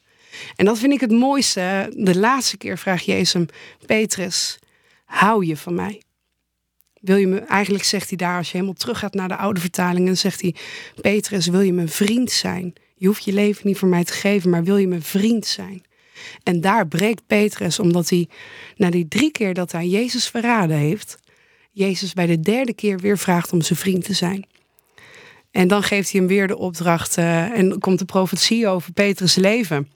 En dat vind ik het mooiste. De laatste keer vraagt Jezus hem, Petrus, hou je van mij? Wil je me, eigenlijk zegt hij daar, als je helemaal terug gaat naar de oude vertalingen, zegt hij, Petrus, wil je mijn vriend zijn? Je hoeft je leven niet voor mij te geven, maar wil je mijn vriend zijn? En daar breekt Petrus, omdat hij na die drie keer dat hij Jezus verraden heeft, Jezus bij de derde keer weer vraagt om zijn vriend te zijn. En dan geeft hij hem weer de opdracht uh, en komt de profetie over Petrus' leven.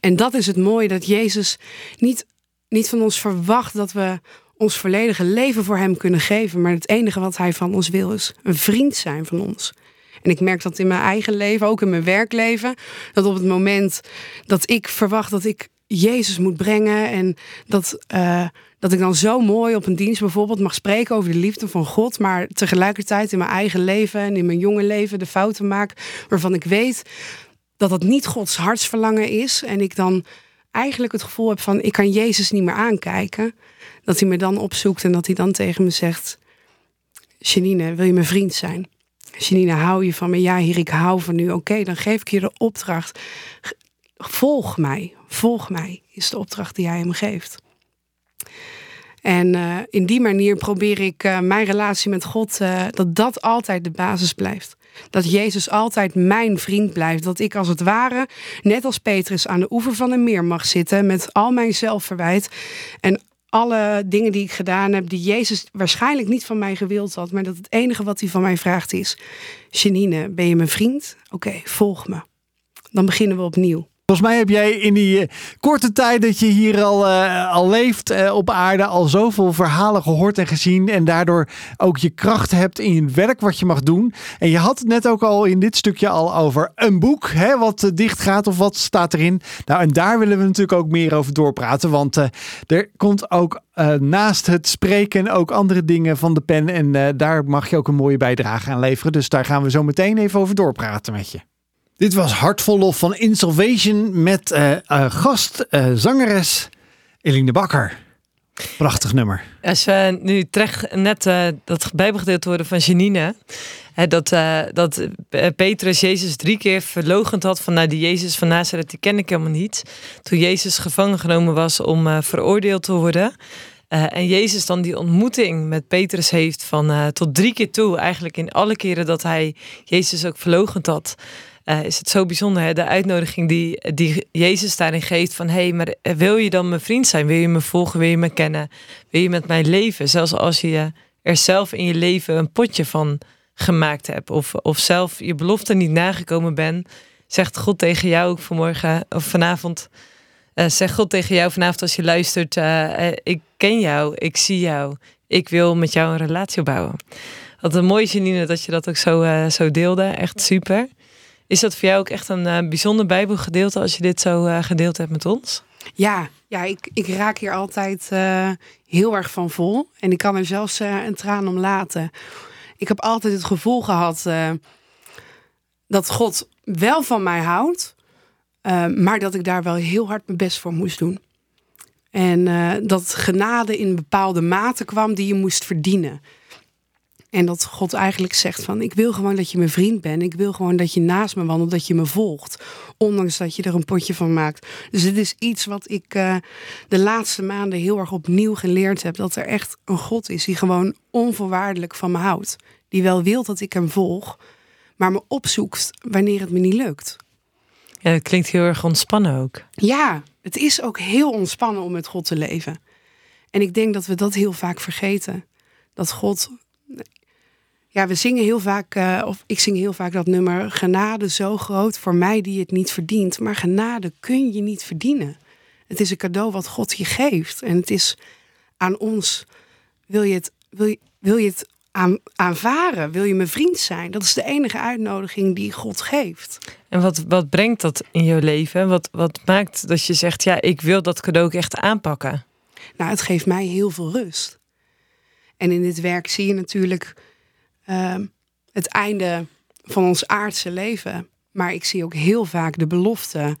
En dat is het mooie, dat Jezus niet, niet van ons verwacht dat we ons volledige leven voor hem kunnen geven. Maar het enige wat hij van ons wil is een vriend zijn van ons. En ik merk dat in mijn eigen leven, ook in mijn werkleven, dat op het moment dat ik verwacht dat ik Jezus moet brengen en dat, uh, dat ik dan zo mooi op een dienst bijvoorbeeld mag spreken over de liefde van God, maar tegelijkertijd in mijn eigen leven en in mijn jonge leven de fouten maak waarvan ik weet dat dat niet Gods hartsverlangen is. En ik dan eigenlijk het gevoel heb van ik kan Jezus niet meer aankijken. Dat hij me dan opzoekt en dat hij dan tegen me zegt: Janine, wil je mijn vriend zijn? Janine, hou je van me? Ja, hier, ik hou van u. Oké, dan geef ik je de opdracht. Volg mij, volg mij, is de opdracht die hij hem geeft. En uh, in die manier probeer ik uh, mijn relatie met God, uh, dat dat altijd de basis blijft. Dat Jezus altijd mijn vriend blijft. Dat ik als het ware, net als Petrus, aan de oever van een meer mag zitten met al mijn zelfverwijt en alle dingen die ik gedaan heb, die Jezus waarschijnlijk niet van mij gewild had, maar dat het enige wat hij van mij vraagt is: Janine, ben je mijn vriend? Oké, volg me. Dan beginnen we opnieuw. Volgens mij heb jij in die uh, korte tijd dat je hier al, uh, al leeft uh, op aarde al zoveel verhalen gehoord en gezien. En daardoor ook je kracht hebt in je werk wat je mag doen. En je had het net ook al in dit stukje al over een boek hè, wat dicht gaat of wat staat erin. Nou, en daar willen we natuurlijk ook meer over doorpraten. Want er komt ook naast het spreken ook andere dingen van de pen. En daar mag je ook een mooie bijdrage aan leveren. Dus daar gaan we zo meteen even over doorpraten met je. Dit was Hartvol Lof van Insolvation met uh, gast, uh, zangeres Eline Bakker. Prachtig nummer. Als we nu terecht net dat bijbelgedeelte horen van Janine. Hè, dat, dat Petrus Jezus drie keer verlogend had van nou die Jezus van Nazareth die ken ik helemaal niet. Toen Jezus gevangen genomen was om veroordeeld te worden. en Jezus dan die ontmoeting met Petrus heeft van tot drie keer toe. Eigenlijk in alle keren dat hij Jezus ook verlogend had. Uh, is het zo bijzonder, hè? de uitnodiging die, die Jezus daarin geeft van hé, hey, maar wil je dan mijn vriend zijn? Wil je me volgen? Wil je me kennen? Wil je met mij leven? Zelfs als je er zelf in je leven een potje van gemaakt hebt of, of zelf je belofte niet nagekomen bent, zegt God tegen jou vanmorgen of vanavond. Uh, zegt God tegen jou vanavond als je luistert: Ik ken jou, ik zie jou, ik wil met jou een relatie bouwen. Wat een mooie Janine dat je dat ook zo, zo deelde. Echt super. Is dat voor jou ook echt een uh, bijzonder Bijbelgedeelte als je dit zo uh, gedeeld hebt met ons? Ja, ja ik, ik raak hier altijd uh, heel erg van vol. En ik kan er zelfs een traan om laten. Ik heb altijd het gevoel gehad dat God wel van mij houdt, maar dat ik daar wel heel hard mijn best voor moest doen. En dat genade in bepaalde mate kwam die je moest verdienen. En dat God eigenlijk zegt van ik wil gewoon dat je mijn vriend bent. Ik wil gewoon dat je naast me wandelt, dat je me volgt. Ondanks dat je er een potje van maakt. Dus dit is iets wat ik uh, de laatste maanden heel erg opnieuw geleerd heb. Dat er echt een God is die gewoon onvoorwaardelijk van me houdt. Die wel wil dat ik hem volg, maar me opzoekt wanneer het me niet lukt. Ja, dat klinkt heel erg ontspannen ook. Ja, het is ook heel ontspannen om met God te leven. En ik denk dat we dat heel vaak vergeten. Dat God ja, we zingen heel vaak, uh, of ik zing heel vaak dat nummer, genade zo groot voor mij die het niet verdient. Maar genade kun je niet verdienen. Het is een cadeau wat God je geeft. En het is aan ons, wil je het, wil je, wil je het aan, aanvaren? Wil je mijn vriend zijn? Dat is de enige uitnodiging die God geeft. En wat, wat brengt dat in je leven? Wat, wat maakt dat je zegt, ja, ik wil dat cadeau ook echt aanpakken? Nou, het geeft mij heel veel rust. En in dit werk zie je natuurlijk Ehm, het einde van ons aardse leven. Maar ik zie ook heel vaak de belofte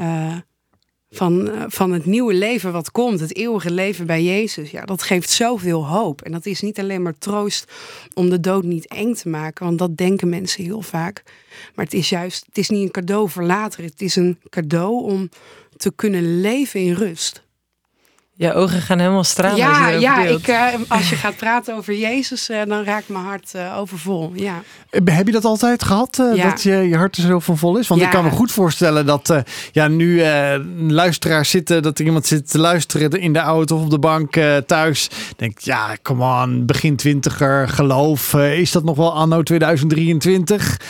uh, van, uh, van het nieuwe leven wat komt, het eeuwige leven bij Jezus. Ja, dat geeft zoveel hoop. En dat is niet alleen maar troost om de dood niet eng te maken, want dat denken mensen heel vaak. Maar het is juist, het is niet een cadeau voor later, het is een cadeau om te kunnen leven in rust. Je ogen gaan helemaal stralen. Ja, ja ik, uh, als je gaat praten over Jezus, uh, dan raakt mijn hart uh, overvol. Ja. Heb je dat altijd gehad? Ja. Dat je, je hart er zo van vol is? Want ja. ik kan me goed voorstellen dat ja, nu luisteraars zitten, dat er iemand zit te luisteren in de auto of op de bank thuis. Denkt, ja, come on, begin twintiger, geloof. is dat nog wel anno 2023?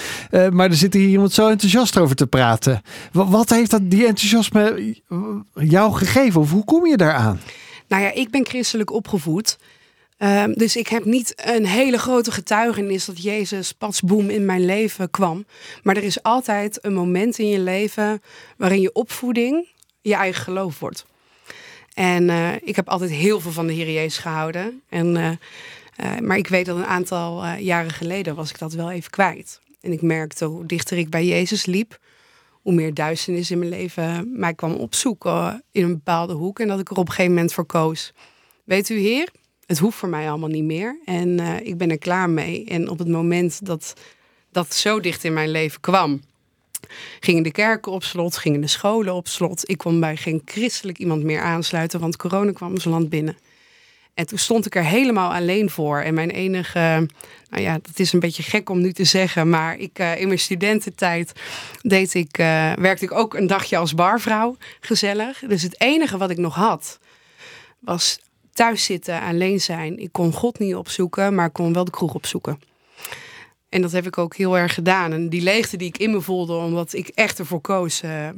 maar er zit hier iemand zo enthousiast over te praten. Wat, wat heeft dat, die enthousiasme jou gegeven? Of hoe kom je daaraan? Nou ja, ik ben christelijk opgevoed. Um, dus ik heb niet een hele grote getuigenis dat Jezus pas boem in mijn leven kwam. Maar er is altijd een moment in je leven waarin je opvoeding je eigen geloof wordt. En uh, ik heb altijd heel veel van de Heer Jezus gehouden. En, uh, uh, maar ik weet dat een aantal jaren geleden was ik dat wel even kwijt. En ik merkte hoe dichter ik bij Jezus liep, hoe meer duisternis in mijn leven mij kwam opzoeken in een bepaalde hoek. En dat ik er op een gegeven moment voor koos. Weet u, Heer, het hoeft voor mij allemaal niet meer. En eh, ik ben er klaar mee. En op het moment dat dat zo dicht in mijn leven kwam, gingen de kerken op slot, gingen de scholen op slot. Ik kon bij geen christelijk iemand meer aansluiten, want corona kwam ons land binnen. En toen stond ik er helemaal alleen voor. En mijn enige, nou ja, dat is een beetje gek om nu te zeggen, maar ik, uh, in mijn studententijd deed ik, uh, werkte ik ook een dagje als barvrouw, gezellig. Dus het enige wat ik nog had, was thuis zitten, alleen zijn. Ik kon God niet opzoeken, maar ik kon wel de kroeg opzoeken. En dat heb ik ook heel erg gedaan. En die leegte die ik in me voelde, omdat ik echt ervoor koos, uh,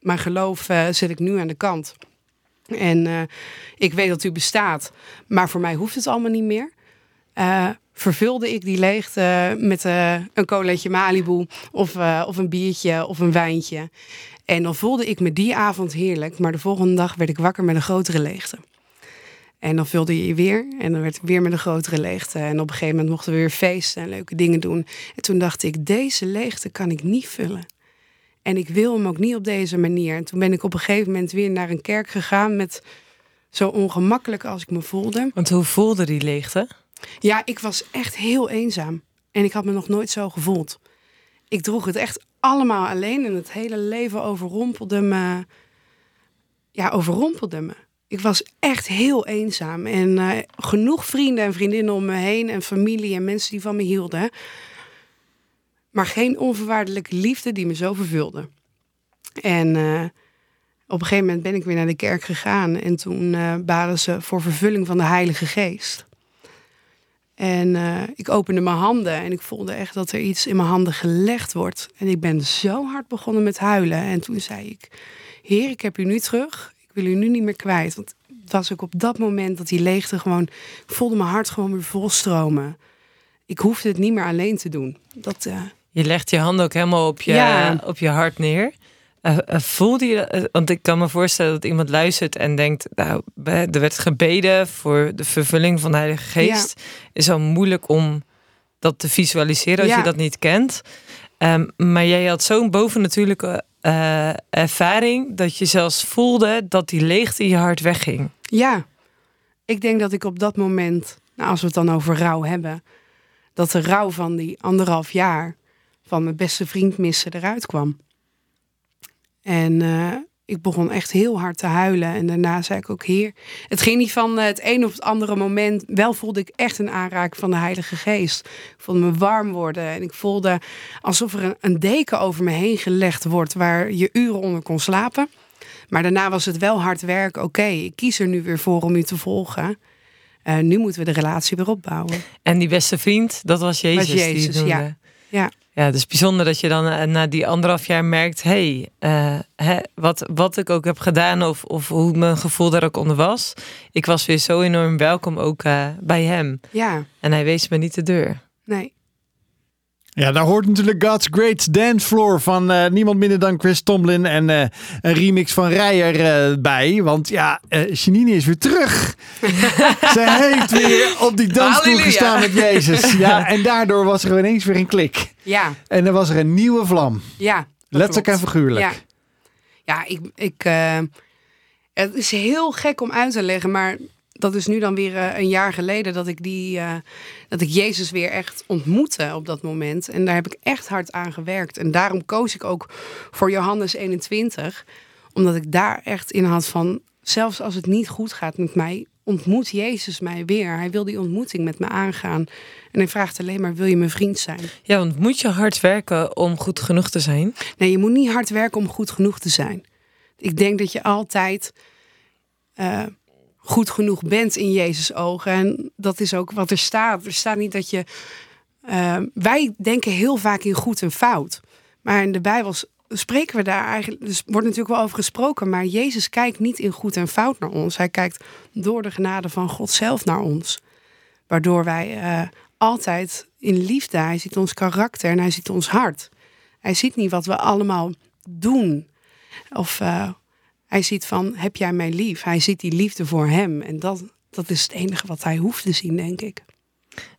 mijn geloof zet ik nu aan de kant. En uh, ik weet dat u bestaat, maar voor mij hoeft het allemaal niet meer. Uh, vervulde ik die leegte met uh, een colaatje Malibu of, of een biertje of een wijntje. En dan voelde ik me die avond heerlijk, maar de volgende dag werd ik wakker met een grotere leegte. En dan vulde je je weer en dan werd ik weer met een grotere leegte. En op een gegeven moment mochten we weer feesten en leuke dingen doen. En toen dacht ik, deze leegte kan ik niet vullen. En ik wil hem ook niet op deze manier. En toen ben ik op een gegeven moment weer naar een kerk gegaan met zo ongemakkelijk als ik me voelde. Want hoe voelde die leegte? Ja, ik was echt heel eenzaam. En ik had me nog nooit zo gevoeld. Ik droeg het echt allemaal alleen en het hele leven overrompelde me. Ja, overrompelde me. Ik was echt heel eenzaam. En uh, genoeg vrienden en vriendinnen om me heen en familie en mensen die van me hielden maar geen onvoorwaardelijke liefde die me zo vervulde. En uh, op een gegeven moment ben ik weer naar de kerk gegaan en toen uh, baden ze voor vervulling van de Heilige Geest. En uh, ik opende mijn handen en ik voelde echt dat er iets in mijn handen gelegd wordt. En ik ben zo hard begonnen met huilen. En toen zei ik: Heer, ik heb u nu terug. Ik wil u nu niet meer kwijt. Want het was ook op dat moment dat die leegte gewoon. Ik voelde mijn hart gewoon weer volstromen. Ik hoefde het niet meer alleen te doen. Dat, je legt je handen ook helemaal op je, ja. op je hart neer. Uh, uh, voelde je, uh, want ik kan me voorstellen dat iemand luistert en denkt, nou, er werd gebeden voor de vervulling van de Heilige Geest. Ja. Is al moeilijk om dat te visualiseren als ja. je dat niet kent. Um, maar jij had zo'n bovennatuurlijke ervaring dat je zelfs voelde dat die leegte in je hart wegging. Ja, ik denk dat ik op dat moment, nou, als we het dan over rouw hebben, dat de rouw van die anderhalf jaar van mijn beste vriend missen eruit kwam. En uh, ik begon echt heel hard te huilen. En daarna zei ik ook, heer, het ging niet van het een of het andere moment. Wel voelde ik echt een aanraking van de Heilige Geest. Ik voelde me warm worden. En ik voelde alsof er een, een deken over me heen gelegd wordt... waar je uren onder kon slapen. Maar daarna was het wel hard werk. Oké, okay, ik kies er nu weer voor om u te volgen. Uh, nu moeten we de relatie weer opbouwen. En die beste vriend, dat was Jezus. Was Jezus, die ja. ja. Ja, het is bijzonder dat je dan uh, na die anderhalf jaar merkt: hé, hey, uh, hè, wat, wat ik ook heb gedaan of, of hoe mijn gevoel daar ook onder was. Ik was weer zo enorm welkom ook uh, bij hem. Ja. En hij wees me niet de deur. Nee. Ja, daar hoort natuurlijk God's Great Dance Floor van uh, niemand minder dan Chris Tomlin en uh, een remix van Rijer uh, bij. Want ja, Janine is weer terug. <laughs> Ze heeft weer op die dansstoel gestaan met Jezus. Ja, <laughs> en daardoor was er ineens weer een klik. Ja. En er was er een nieuwe vlam. Ja. Letterlijk en figuurlijk. Ja, ja ik, ik, het is heel gek om uit te leggen, maar dat is nu dan weer uh, een jaar geleden dat ik die uh, dat ik Jezus weer echt ontmoette op dat moment. En daar heb ik echt hard aan gewerkt. En daarom koos ik ook voor Johannes 21. Omdat ik daar echt in had van zelfs als het niet goed gaat met mij, ontmoet Jezus mij weer. Hij wil die ontmoeting met me aangaan. En hij vraagt alleen maar: wil je mijn vriend zijn? Ja, want moet je hard werken om goed genoeg te zijn? Nee, je moet niet hard werken om goed genoeg te zijn. Ik denk dat je altijd. Uh, goed genoeg bent in Jezus ogen. En dat is ook wat er staat. Er staat niet dat je. Uh, wij denken heel vaak in goed en fout. Maar in de Bijbel spreken we daar eigenlijk. Dus wordt natuurlijk wel over gesproken. Maar Jezus kijkt niet in goed en fout naar ons. Hij kijkt door de genade van God zelf naar ons. Waardoor wij uh, altijd in liefde. Hij ziet ons karakter en hij ziet ons hart. Hij ziet niet wat we allemaal doen. Of uh, hij ziet van, heb jij mij lief? Hij ziet die liefde voor hem. En dat, dat is het enige wat hij hoeft te zien, denk ik.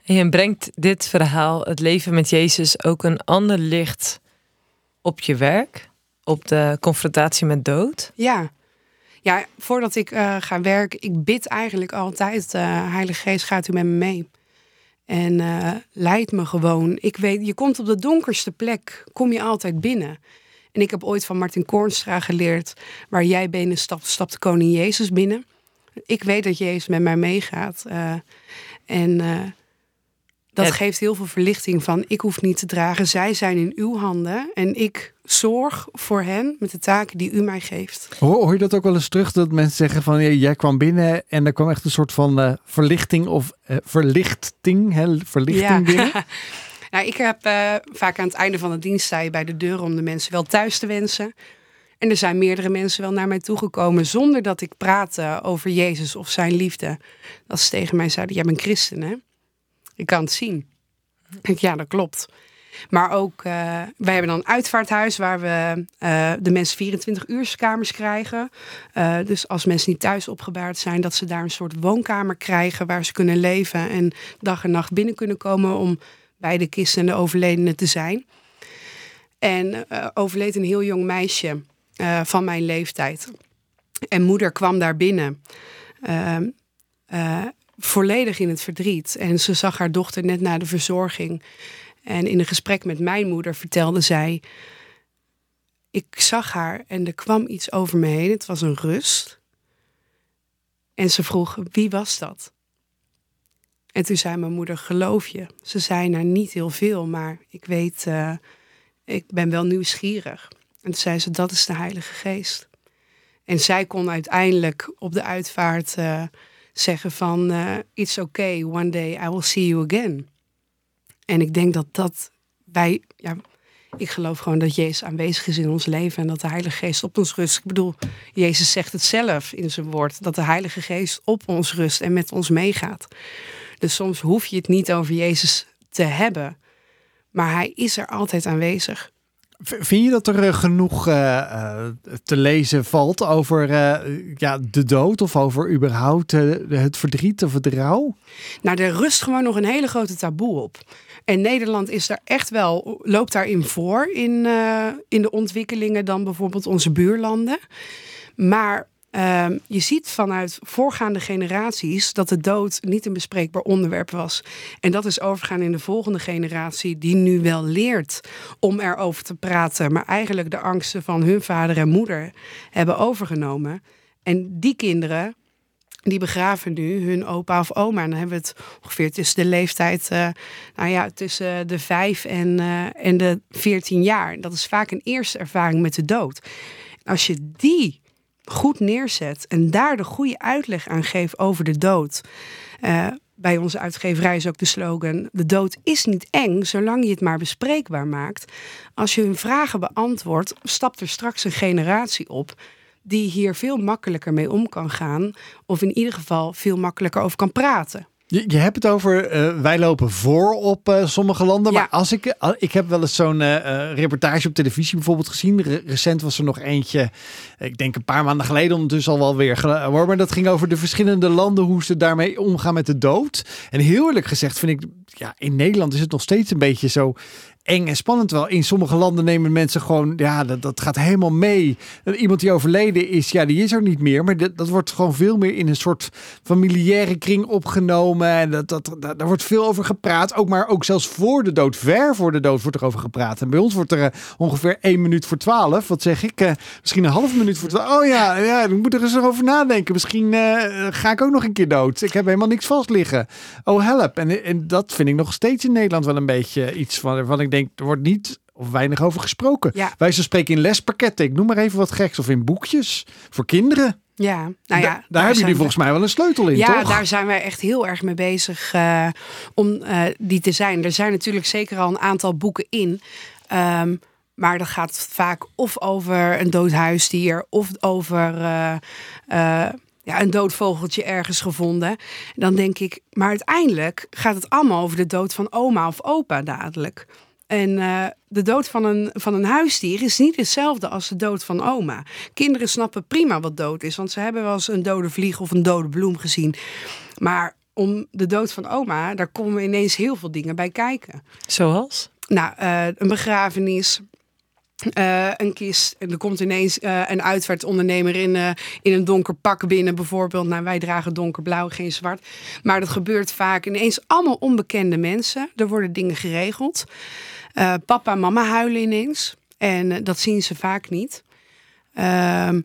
En je brengt dit verhaal, het leven met Jezus, ook een ander licht op je werk? op de confrontatie met dood? Ja. Ja, voordat ik uh, ga werken, ik bid eigenlijk altijd, uh, Heilige Geest, gaat u met me mee. En uh, leid me gewoon. Ik weet, je komt op de donkerste plek, kom je altijd binnen. En ik heb ooit van Martin Koornstra geleerd, waar jij benen stapt, stapt de koning Jezus binnen. Ik weet dat Jezus met mij meegaat. en dat geeft heel veel verlichting van ik hoef niet te dragen. Zij zijn in uw handen en ik zorg voor hen met de taken die u mij geeft. Hoor, je dat ook wel eens terug dat mensen zeggen van jij kwam binnen en er kwam echt een soort van uh, verlichting of uh, verlichting, hè, verlichting ja. binnen? <laughs> nou, ik heb uh, vaak aan het einde van de dienst sta je bij de deur om de mensen wel thuis te wensen. En er zijn meerdere mensen wel naar mij toegekomen zonder dat ik praatte over Jezus of zijn liefde. Dat ze tegen mij zeiden, jij bent christen hè? Ik kan het zien. Ik, ja, dat klopt. Maar ook, uh, wij hebben dan een uitvaarthuis waar we uh, de mensen 24 uur kamers krijgen. Dus als mensen niet thuis opgebaard zijn, dat ze daar een soort woonkamer krijgen waar ze kunnen leven en dag en nacht binnen kunnen komen om bij de kisten en de overledenen te zijn. En overleed een heel jong meisje van mijn leeftijd. En moeder kwam daar binnen. Ehm, volledig in het verdriet. En ze zag haar dochter net na de verzorging. En in een gesprek met mijn moeder vertelde zij: Ik zag haar en er kwam iets over me heen. Het was een rust. En ze vroeg: Wie was dat? En toen zei mijn moeder: Geloof je? Ze zei: Nou, niet heel veel, maar ik weet, uh, ik ben wel nieuwsgierig. En toen zei ze: Dat is de Heilige Geest. En zij kon uiteindelijk op de uitvaart. Uh, zeggen van uh, it's okay, one day I will see you again. En ik denk dat dat wij, ja, ik geloof gewoon dat Jezus aanwezig is in ons leven en dat de Heilige Geest op ons rust. Ik bedoel, Jezus zegt het zelf in zijn woord, dat de Heilige Geest op ons rust en met ons meegaat. Dus soms hoef je het niet over Jezus te hebben, maar Hij is er altijd aanwezig. Vind je dat er eh, genoeg uh, te lezen valt over uh, ja, de dood of over überhaupt het verdriet of het rouw? Nou, er rust gewoon nog een hele grote taboe op. En Nederland is daar echt wel, loopt daarin voor in, in de ontwikkelingen dan bijvoorbeeld onze buurlanden. Maar Ehm, je ziet vanuit voorgaande generaties dat de dood niet een bespreekbaar onderwerp was. En dat is overgaan in de volgende generatie, die nu wel leert om erover te praten, maar eigenlijk de angsten van hun vader en moeder hebben overgenomen. En die kinderen, die begraven nu hun opa of oma. En dan hebben we het ongeveer tussen de leeftijd, uh, nou ja, tussen de vijf en, uh, en de veertien jaar. Dat is vaak een eerste ervaring met de dood. Als je die goed neerzet en daar de goede uitleg aan geeft over de dood. Uh, bij onze uitgeverij is ook de slogan: De dood is niet eng, zolang je het maar bespreekbaar maakt. Als je hun vragen beantwoordt, stapt er straks een generatie op die hier veel makkelijker mee om kan gaan, of in ieder geval veel makkelijker over kan praten. Je, je hebt het over, uh, wij lopen voor op uh, sommige landen. Maar als ik, uh, ik heb wel eens zo'n reportage op televisie bijvoorbeeld gezien. Re recent was er nog eentje, ik denk een paar maanden geleden ondertussen al wel weer. Maar dat ging over de verschillende landen, hoe ze daarmee omgaan met de dood. En heel eerlijk gezegd vind ik, ja, in Nederland is het nog steeds een beetje zo eng en spannend wel. In sommige landen nemen mensen gewoon, ja, dat, dat gaat helemaal mee. Iemand die overleden is, ja, die is er niet meer. Maar dat, dat wordt gewoon veel meer in een soort familiaire kring opgenomen. En dat, dat, daar wordt veel over gepraat. Ook maar ook zelfs voor de dood, ver voor de dood wordt er over gepraat. En bij ons wordt er uh, ongeveer één minuut voor twaalf. Wat zeg ik? Uh, misschien een half minuut voor twaalf. Oh ja, ja, ik moet er eens over nadenken. Misschien uh, ga ik ook nog een keer dood. Ik heb helemaal niks vast liggen. Oh, help. En, en dat vind ik nog steeds in Nederland wel een beetje iets van ik denk, er wordt niet of weinig over gesproken. Ja. Wij zo spreken in lespakketten, ik noem maar even wat geks, of in boekjes voor kinderen. Ja, nou ja, daar, daar, daar hebben jullie volgens mij wel een sleutel in, ja, toch? daar zijn wij echt heel erg mee bezig uh, om uh, die te zijn. Er zijn natuurlijk zeker al een aantal boeken in. Um, maar dat gaat vaak of over een dood huisdier of over uh, ja, een dood vogeltje ergens gevonden. Dan denk ik, maar uiteindelijk gaat het allemaal over de dood van oma of opa dadelijk. En uh, de dood van een, van een huisdier is niet hetzelfde als de dood van oma. Kinderen snappen prima wat dood is, want ze hebben wel eens een dode vlieg of een dode bloem gezien. Maar om de dood van oma, daar komen ineens heel veel dingen bij kijken. Zoals? Nou, uh, een begrafenis, eh, een kist. En er komt ineens uh, een uitvaartondernemer in, uh, in een donker pak binnen, bijvoorbeeld. Nou, wij dragen donkerblauw, geen zwart. Maar dat gebeurt vaak ineens allemaal onbekende mensen. Er worden dingen geregeld. Papa en mama huilen ineens. En dat zien ze vaak niet. Ehm,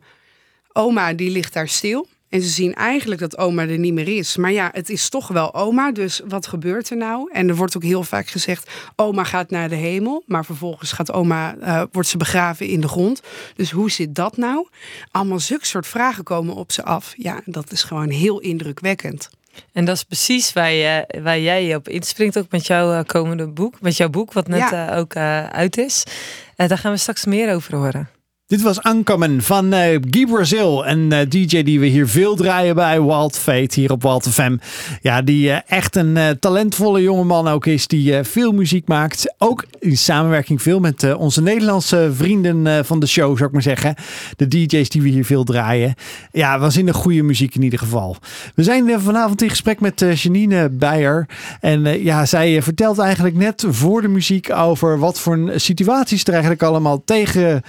oma, die ligt daar stil. En ze zien eigenlijk dat oma er niet meer is. Maar ja, het is toch wel oma. Dus wat gebeurt er nou? En er wordt ook heel vaak gezegd: oma gaat naar de hemel. Maar vervolgens gaat oma, uh, wordt ze begraven in de grond. Dus hoe zit dat nou? Allemaal zulke soort vragen komen op ze af. Ja, dat is gewoon heel indrukwekkend. En dat is precies waar, je, waar jij op inspringt, ook met jouw eh, komende boek, met jouw boek, wat net ja. uh, ook uh, uit is. daar gaan we straks meer over horen. Dit was Ankamen van uh, Guy Brazil, een uh, DJ die we hier veel draaien bij Wild Fate hier op Wild FM. Ja, die uh, echt een talentvolle jongeman ook is, die veel muziek maakt. Ook in samenwerking veel met onze Nederlandse vrienden van de show, zou ik maar zeggen. De DJ's die we hier veel draaien. Ja, was in de goede muziek in ieder geval. We zijn vanavond in gesprek met Janine Beyer. En ja, zij vertelt eigenlijk net voor de muziek over wat voor situaties er eigenlijk allemaal tegen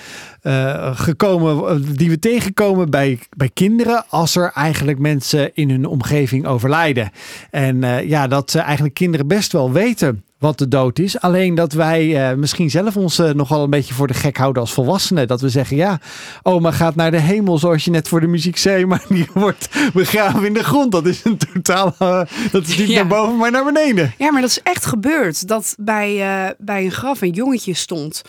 uh, gekomen, die we tegenkomen bij, bij kinderen als er eigenlijk mensen in hun omgeving overlijden. En uh, ja, dat eigenlijk kinderen best wel weten wat de dood is. Alleen dat wij uh, misschien zelf ons uh, nogal een beetje voor de gek houden als volwassenen. Dat we zeggen, ja, oma gaat naar de hemel zoals je net voor de muziek zei, maar die <laughs> wordt begraven in de grond. Dat is een totaal, uh, dat is niet ja. naar boven, maar naar beneden. Ja, maar dat is echt gebeurd. Dat bij, bij een graf een jongetje stond.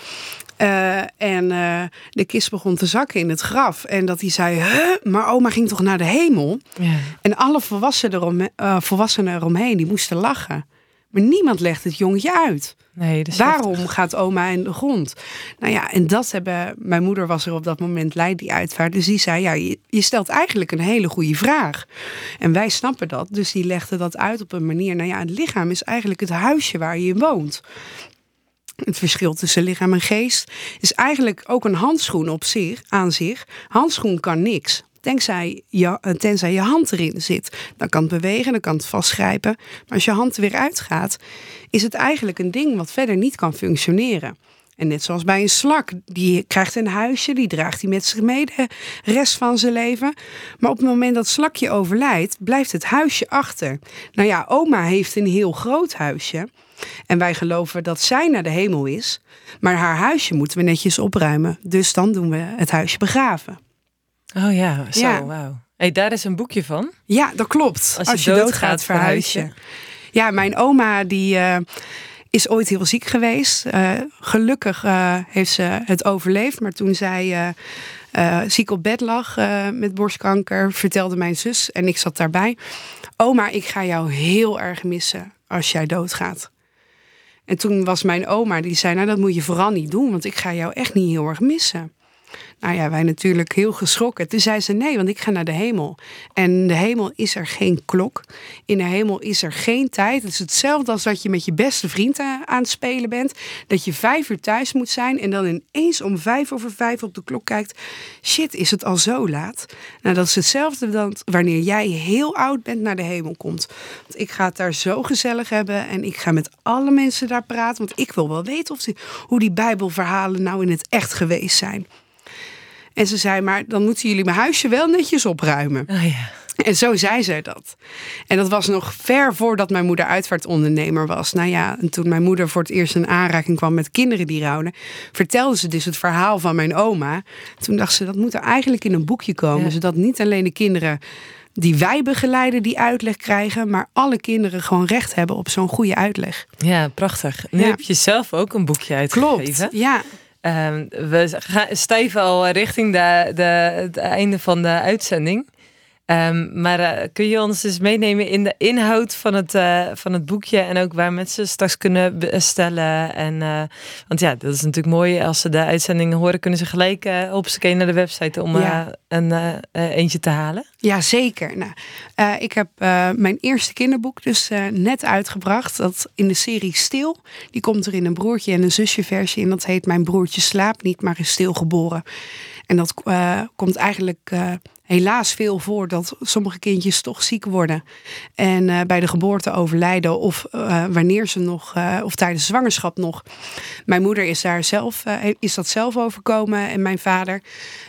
Uh, en uh, de kist begon te zakken in het graf. En dat hij zei, huh? maar oma ging toch naar de hemel? Ja. En alle volwassenen, erom, uh, volwassenen eromheen, die moesten lachen. Maar niemand legt het jongetje uit. Nee, Waarom gaat oma in de grond? Nou ja, en dat hebben. Mijn moeder was er op dat moment leid die uitvaart. Dus die zei: Ja, je, je, stelt eigenlijk een hele goede vraag. En wij snappen dat. Dus die legde dat uit op een manier. Nou ja, het lichaam is eigenlijk het huisje waar je woont. Het verschil tussen lichaam en geest is eigenlijk ook een handschoen op zich, aan zich. Handschoen kan niks. Tenzij je, eh, tenzij je hand erin zit. Dan kan het bewegen, dan kan het vastgrijpen. Maar als je hand er weer uitgaat, is het eigenlijk een ding wat verder niet kan functioneren. En net zoals bij een slak, die krijgt een huisje, die draagt hij met zich mee de rest van zijn leven. Maar op het moment dat slakje overlijdt, blijft het huisje achter. Nou ja, oma heeft een heel groot huisje. En wij geloven dat zij naar de hemel is. Maar haar huisje moeten we netjes opruimen. Dus dan doen we het huisje begraven. Oh ja, zo, ja. wauw. Hey, daar is een boekje van. Ja, dat klopt. Als je, Als je doodgaat, doodgaat verhuis je. Ja, mijn oma die... Uh, is ooit heel ziek geweest. Uh, gelukkig uh, heeft ze het overleefd. Maar toen zij uh, ziek op bed lag met borstkanker, vertelde mijn zus en ik zat daarbij. Oma, ik ga jou heel erg missen als jij doodgaat. En toen was mijn oma, die zei, nou dat moet je vooral niet doen, want ik ga jou echt niet heel erg missen. Nou ja, wij natuurlijk heel geschrokken. Toen zei ze nee, want ik ga naar de hemel. En de hemel is er geen klok. In de hemel is er geen tijd. Het is hetzelfde als dat je met je beste vriend aan het spelen bent. Dat je vijf uur thuis moet zijn en dan ineens om vijf over vijf op de klok kijkt. Shit, is het al zo laat? Nou, dat is hetzelfde dan wanneer jij heel oud bent naar de hemel komt. Want ik ga het daar zo gezellig hebben en ik ga met alle mensen daar praten. Want ik wil wel weten of die, hoe die Bijbelverhalen nou in het echt geweest zijn. En ze zei, maar dan moeten jullie mijn huisje wel netjes opruimen. Oh ja. En zo zei zij dat. En dat was nog ver voordat mijn moeder uitvaartondernemer was. Nou ja, en toen mijn moeder voor het eerst in aanraking kwam met kinderen die rouwden, vertelde ze dus het verhaal van mijn oma. Toen dacht ze, dat moet er eigenlijk in een boekje komen. Zodat niet alleen de kinderen die wij begeleiden die uitleg krijgen, maar alle kinderen gewoon recht hebben op zo'n goede uitleg. Ja, prachtig. Nu heb je zelf ook een boekje uitgegeven. Klopt, ja. Um, we gaan stijven al richting de, de, het einde van de uitzending. Um, maar uh, kun je ons eens meenemen in de inhoud van het, uh, van het boekje en ook waar mensen straks kunnen bestellen? En, uh, want ja, dat is natuurlijk mooi. Als ze de uitzendingen horen, kunnen ze gelijk opzoeken naar de website om ja. een eentje te halen. Ja, zeker. Nou, ik heb mijn eerste kinderboek dus net uitgebracht. Dat in de serie Stil. Die komt er in een broertje en een zusje versie. En dat heet Mijn broertje slaapt niet, maar is stil geboren. En dat uh, komt eigenlijk uh, helaas veel voor dat sommige kindjes toch ziek worden. En uh, bij de geboorte overlijden of wanneer ze nog, of tijdens zwangerschap nog. Mijn moeder is daar zelf, is dat zelf overkomen en mijn vader.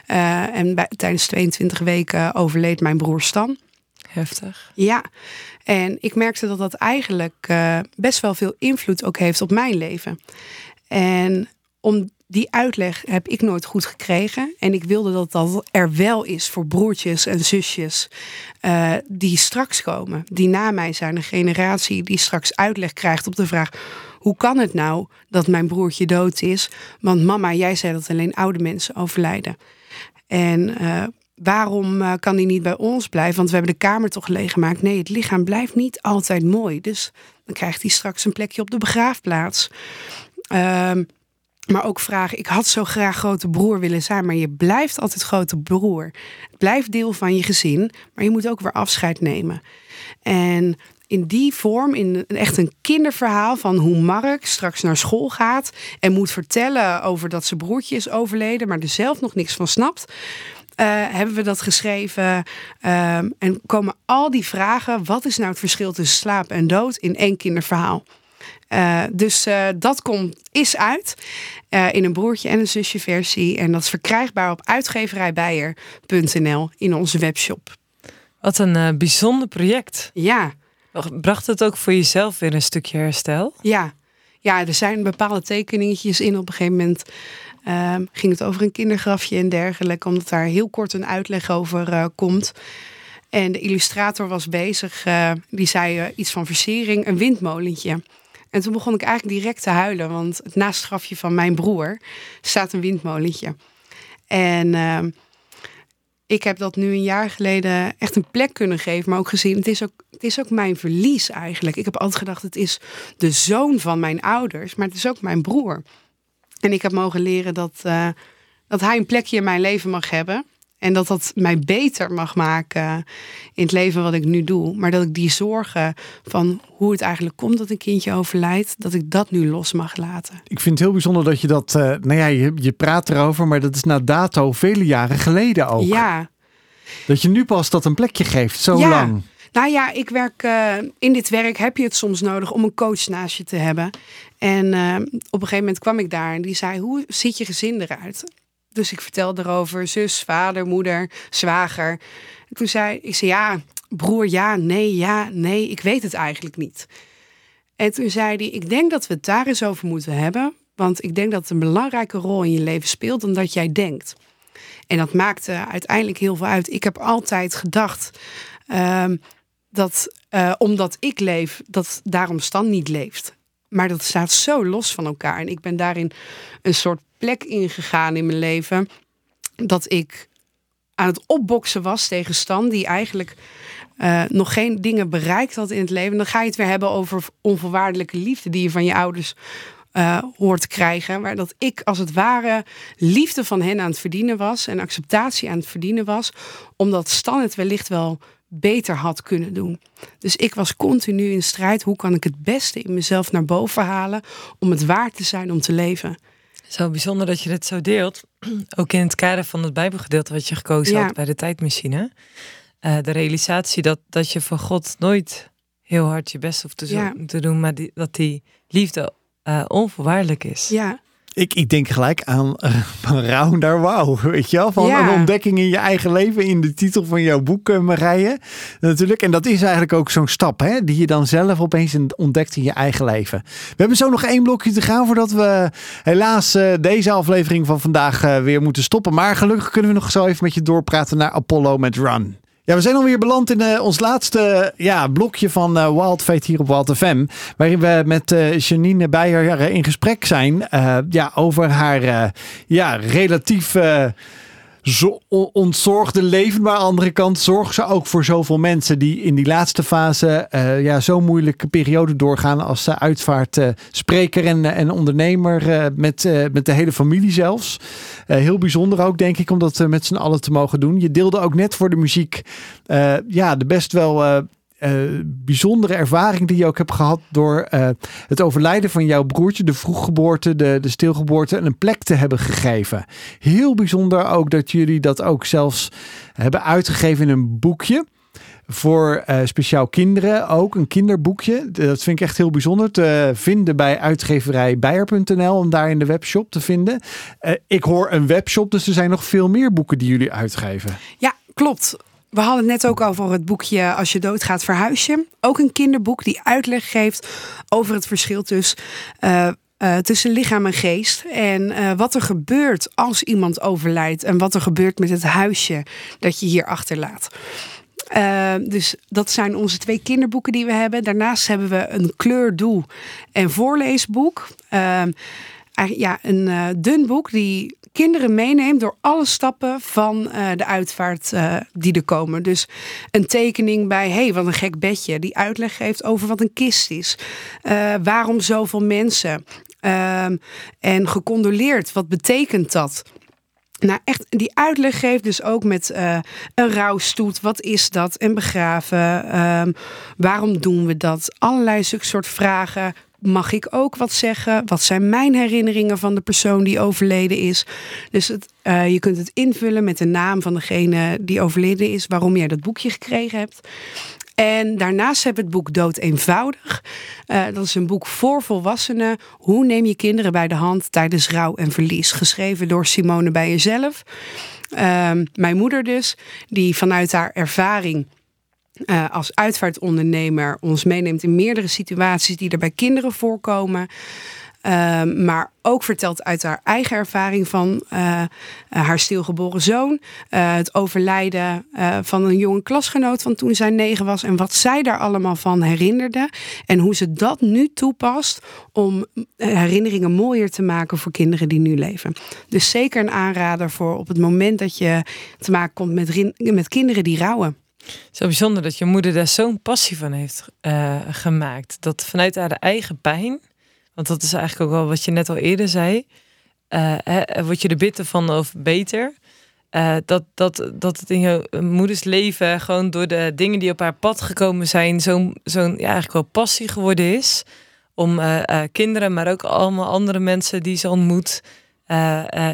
en bij, tijdens 22 weken overleed mijn broer Stan. Heftig. Ja, en ik merkte dat dat eigenlijk best wel veel invloed ook heeft op mijn leven. En om die uitleg heb ik nooit goed gekregen. En ik wilde dat dat er wel is voor broertjes en zusjes uh, die straks komen. Die na mij zijn, een generatie die straks uitleg krijgt op de vraag... hoe kan het nou dat mijn broertje dood is? Want mama, jij zei dat alleen oude mensen overlijden. En uh, waarom uh, kan die niet bij ons blijven? Want we hebben de kamer toch leeggemaakt. Nee, het lichaam blijft niet altijd mooi. Dus dan krijgt hij straks een plekje op de begraafplaats. Maar ook vragen, ik had zo graag grote broer willen zijn, maar je blijft altijd grote broer. Het blijft deel van je gezin, maar je moet ook weer afscheid nemen. En in die vorm, in echt een kinderverhaal van hoe Mark straks naar school gaat en moet vertellen over dat zijn broertje is overleden, maar er zelf nog niks van snapt. Uh, hebben we dat geschreven um, en komen al die vragen, wat is nou het verschil tussen slaap en dood in één kinderverhaal? Uh, dus uh, dat komt, is uit uh, in een broertje en een zusje versie. En dat is verkrijgbaar op uitgeverijbijer.nl in onze webshop. Wat een bijzonder project. Ja. Bracht het ook voor jezelf weer een stukje herstel? Ja. Ja, er zijn bepaalde tekeningetjes in. Op een gegeven moment ehm, ging het over een kindergrafje en dergelijke. Omdat daar heel kort een uitleg over komt. En de illustrator was bezig. die zei iets van versiering. Een windmolentje. En toen begon ik eigenlijk direct te huilen, want het naastgrafje van mijn broer staat een windmolentje. En uh, ik heb dat nu een jaar geleden echt een plek kunnen geven, maar ook gezien, het is ook, het is ook mijn verlies eigenlijk. Ik heb altijd gedacht, het is de zoon van mijn ouders, maar het is ook mijn broer. En ik heb mogen leren dat, uh, dat hij een plekje in mijn leven mag hebben. En dat dat mij beter mag maken in het leven wat ik nu doe. Maar dat ik die zorgen van hoe het eigenlijk komt dat een kindje overlijdt, dat ik dat nu los mag laten. Ik vind het heel bijzonder dat je dat, uh, nou ja, je, je praat erover, maar dat is na dato vele jaren geleden ook. Ja. Dat je nu pas dat een plekje geeft, zo ja. lang. Nou ja, ik werk uh, in dit werk heb je het soms nodig om een coach naast je te hebben. En uh, op een gegeven moment kwam ik daar en die zei: Hoe ziet je gezin eruit? Dus ik vertelde erover zus, vader, moeder, zwager. En toen zei ik, zei ja, broer, ja, nee, ja, nee, ik weet het eigenlijk niet. En toen zei hij, ik denk dat we het daar eens over moeten hebben. Want ik denk dat het een belangrijke rol in je leven speelt dan dat jij denkt. En dat maakte uiteindelijk heel veel uit. Ik heb altijd gedacht uh, dat uh, omdat ik leef, dat daarom Stan niet leeft. Maar dat staat zo los van elkaar. En ik ben daarin een soort plek ingegaan in mijn leven. Dat ik aan het opboksen was tegen Stan, die eigenlijk uh, nog geen dingen bereikt had in het leven. Dan ga je het weer hebben over onvoorwaardelijke liefde die je van je ouders uh, hoort krijgen. Maar dat ik als het ware liefde van hen aan het verdienen was en acceptatie aan het verdienen was, omdat Stan het wellicht wel beter had kunnen doen. Dus ik was continu in strijd. Hoe kan ik het beste in mezelf naar boven halen om het waard te zijn om te leven? Zo bijzonder dat je dit zo deelt. <clears throat> Ook in het kader van het Bijbelgedeelte wat je gekozen ja. had bij de tijdmachine. Uh, de realisatie dat, dat je voor God nooit heel hard je best hoeft te, ja. te doen, maar die, dat die liefde uh, onvoorwaardelijk is. Ja, ik, ik denk gelijk aan uh, Round daar Wauw, weet je wel? Van ja. een ontdekking in je eigen leven in de titel van jouw boek, uh, Marije. Natuurlijk. En dat is eigenlijk ook zo'n stap, hè? Die je dan zelf opeens ontdekt in je eigen leven. We hebben zo nog één blokje te gaan voordat we helaas uh, deze aflevering van vandaag weer moeten stoppen. Maar gelukkig kunnen we nog zo even met je doorpraten naar Apollo met Run. Ja, we zijn alweer beland in uh, ons laatste ja, blokje van uh, Wild Fate hier op Wild FM. Waarin we met uh, Janine Beijer in gesprek zijn ja, over haar ja, relatief ontzorgde leven. Maar aan de andere kant zorgt ze ook voor zoveel mensen die in die laatste fase uh, ja, zo'n moeilijke periode doorgaan als uh, uitvaartspreker en, en ondernemer met, met de hele familie zelfs. heel bijzonder ook denk ik om dat met z'n allen te mogen doen. Je deelde ook net voor de muziek ja, de best wel eh, bijzondere ervaring die je ook hebt gehad door eh, het overlijden van jouw broertje, de vroeggeboorte, de, de stilgeboorte, een plek te hebben gegeven. Heel bijzonder ook dat jullie dat ook zelfs hebben uitgegeven in een boekje voor uh, speciaal kinderen ook. Een kinderboekje. Dat vind ik echt heel bijzonder. Te vinden bij uitgeverijbijer.nl. Om daar in de webshop te vinden. Ik hoor een webshop, dus er zijn nog veel meer boeken die jullie uitgeven. Ja, klopt. We hadden het net ook over het boekje Als je doodgaat verhuis je. Ook een kinderboek die uitleg geeft over het verschil tussen... Uh, uh, tussen lichaam en geest. En uh, wat er gebeurt als iemand overlijdt. En wat er gebeurt met het huisje dat je hier achterlaat. Dus dat zijn onze twee kinderboeken die we hebben. Daarnaast hebben we een kleurdoel en voorleesboek. Uh, ja, een dun boek die kinderen meeneemt door alle stappen van de uitvaart die er komen. Dus een tekening bij, hey, wat een gek bedje. Die uitleg geeft over wat een kist is. waarom zoveel mensen? Ehm, en gecondoleerd, wat betekent dat? Nou, echt die uitleg geeft dus ook met een rouwstoet. Wat is dat? En begraven. Um, waarom doen we dat? Allerlei soort vragen. Mag ik ook wat zeggen? Wat zijn mijn herinneringen van de persoon die overleden is? Dus het, uh, je kunt het invullen met de naam van degene die overleden is. Waarom jij dat boekje gekregen hebt. En daarnaast heb ik het boek Dood Eenvoudig. Uh, dat is een boek voor volwassenen. Hoe neem je kinderen bij de hand tijdens rouw en verlies? Geschreven door Simone bij jezelf. Uh, mijn moeder dus, die vanuit haar ervaring uh, als uitvaartondernemer ons meeneemt in meerdere situaties die er bij kinderen voorkomen. Uh, maar ook vertelt uit haar eigen ervaring van uh, haar stilgeboren zoon. Het overlijden van een jonge klasgenoot van toen zij negen was. En wat zij daar allemaal van herinnerde. En hoe ze dat nu toepast om herinneringen mooier te maken voor kinderen die nu leven. Dus zeker een aanrader voor op het moment dat je te maken komt met, met kinderen die rouwen. Zo bijzonder dat je moeder daar zo'n passie van heeft gemaakt. Dat vanuit haar eigen pijn want dat is eigenlijk ook wel wat je net al eerder zei. Uh, hè, word je er bitter van of beter? Dat, dat, dat het in je moeders leven gewoon door de dingen die op haar pad gekomen zijn, zo'n zo'n ja, eigenlijk wel passie geworden is. Om kinderen, maar ook allemaal andere mensen die ze ontmoet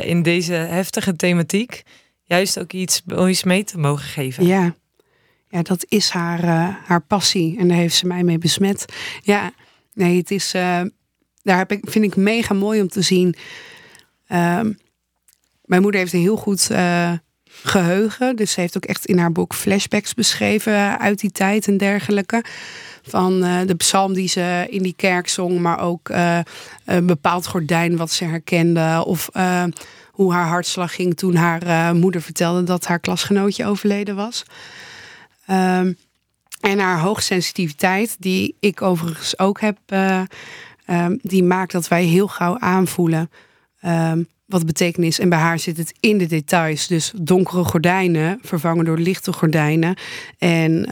in deze heftige thematiek, juist ook iets moois mee te mogen geven. Ja, ja dat is haar, haar passie en daar heeft ze mij mee besmet. Ja, nee, het is daar heb ik, vind ik mega mooi om te zien. Um, mijn moeder heeft een heel goed uh, geheugen. Dus ze heeft ook echt in haar boek flashbacks beschreven uit die tijd en dergelijke. Van de psalm die ze in die kerk zong, maar ook een bepaald gordijn wat ze herkende. Of hoe haar hartslag ging toen haar moeder vertelde dat haar klasgenootje overleden was. Um, en haar hoogsensitiviteit, die ik overigens ook heb um, die maakt dat wij heel gauw aanvoelen um, wat betekenis. En bij haar zit het in de details. Dus donkere gordijnen vervangen door lichte gordijnen. En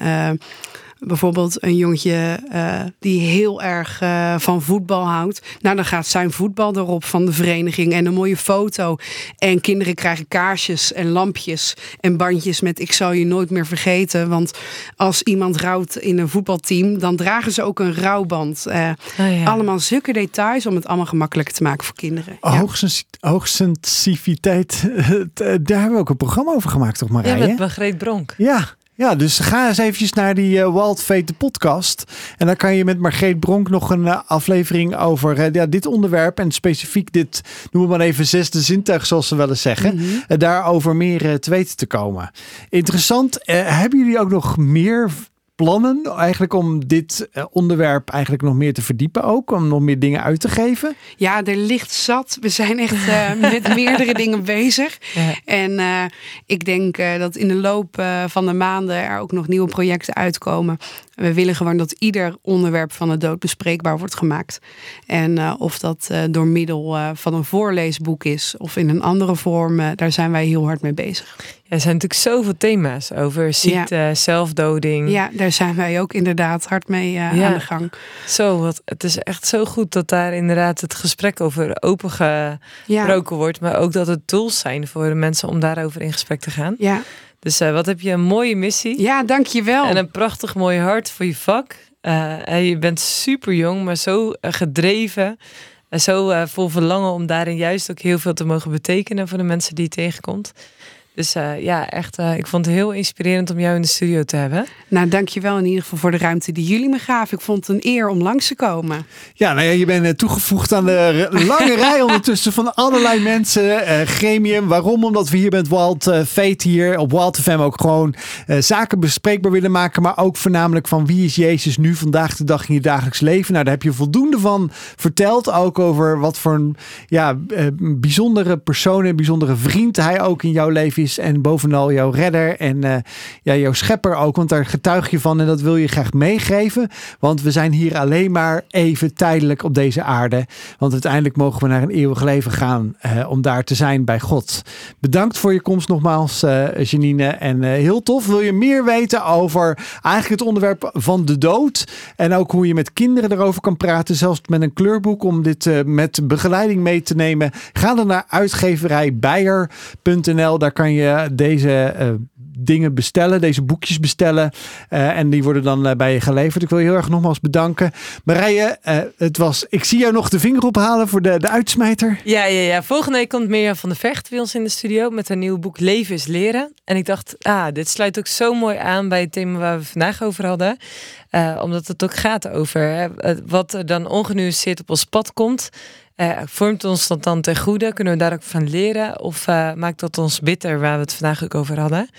bijvoorbeeld een jongetje uh, die heel erg uh, van voetbal houdt. Nou, dan gaat zijn voetbal erop van de vereniging en een mooie foto. En kinderen krijgen kaarsjes en lampjes en bandjes met ik zal je nooit meer vergeten. Want als iemand rouwt in een voetbalteam, dan dragen ze ook een rouwband. Uh, oh, ja. Allemaal zulke details om het allemaal gemakkelijker te maken voor kinderen. Ja. Hoogsensitiviteit, <laughs> daar hebben we ook een programma over gemaakt, toch Marije? Ja, met Margreet Bronk. Ja, ja, dus ga eens eventjes naar die uh, Wild Fate de podcast. En dan kan je met Margreet Bronk nog een uh, aflevering over uh, ja, dit onderwerp. En specifiek dit, noemen we maar even zesde zintuig, zoals ze wel eens zeggen. Mm -hmm. daarover meer te weten te komen. Interessant. hebben jullie ook nog meer plannen eigenlijk om dit uh, onderwerp eigenlijk nog meer te verdiepen ook? Om nog meer dingen uit te geven? Ja, er ligt zat. We zijn echt uh, <laughs> met meerdere dingen bezig. Ja. En uh, ik denk dat in de loop van de maanden er ook nog nieuwe projecten uitkomen. We willen gewoon dat ieder onderwerp van de dood bespreekbaar wordt gemaakt. En uh, of dat uh, door middel uh, van een voorleesboek is of in een andere vorm, daar zijn wij heel hard mee bezig. Ja, er zijn natuurlijk zoveel thema's over ziekte, ja. zelfdoding. Ja, daar zijn wij ook inderdaad hard mee ja. aan de gang. Zo, wat, het is echt zo goed dat daar inderdaad het gesprek over opengebroken wordt. Maar ook dat het tools zijn voor de mensen om daarover in gesprek te gaan. Ja. Dus wat heb je een mooie missie. Ja, dankjewel. En een prachtig mooi hart voor je vak. je bent super jong, maar zo gedreven. En zo vol verlangen om daarin juist ook heel veel te mogen betekenen voor de mensen die je tegenkomt. Dus uh, ja, echt, uh, ik vond het heel inspirerend om jou in de studio te hebben. Nou, dankjewel in ieder geval voor de ruimte die jullie me gaven. Ik vond het een eer om langs te komen. Ja, nou ja, je bent uh, toegevoegd aan de lange rij ondertussen van allerlei mensen. gremium, waarom? Omdat we hier met Walt Fate hier op Walt FM ook gewoon zaken bespreekbaar willen maken. Maar ook voornamelijk van wie is Jezus nu vandaag de dag in je dagelijks leven. Nou, daar heb je voldoende van verteld. Ook over wat voor een ja, bijzondere persoon en bijzondere vriend hij ook in jouw leven en bovenal jouw redder en uh, ja, jouw schepper ook. Want daar getuig je van en dat wil je graag meegeven. Want we zijn hier alleen maar even tijdelijk op deze aarde. Want uiteindelijk mogen we naar een eeuwig leven gaan uh, om daar te zijn bij God. Bedankt voor je komst nogmaals, uh, Janine. En heel tof. Wil je meer weten over eigenlijk het onderwerp van de dood? En ook hoe je met kinderen erover kan praten, zelfs met een kleurboek om dit met begeleiding mee te nemen. Ga dan naar uitgeverijbijer.nl. Daar kan je deze uh, dingen bestellen, deze boekjes bestellen. Uh, en die worden dan uh, bij je geleverd. Ik wil je heel erg nogmaals bedanken. Marije, het was. Ik zie jou nog de vinger ophalen voor de, de uitsmijter. Ja, ja, ja. Volgende week komt Mirjam van de Vecht bij ons in de studio met een nieuw boek Leven is Leren. En ik dacht, ah, dit sluit ook zo mooi aan bij het thema waar we vandaag over hadden. omdat het ook gaat over hè, wat er dan ongenuanceerd op ons pad komt. Uh, vormt ons dat dan ten goede? Kunnen we daar ook van leren? Of uh, maakt dat ons bitter, waar we het vandaag ook over hadden?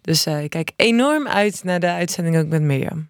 Dus uh, ik kijk enorm uit naar de uitzending ook met Mirjam.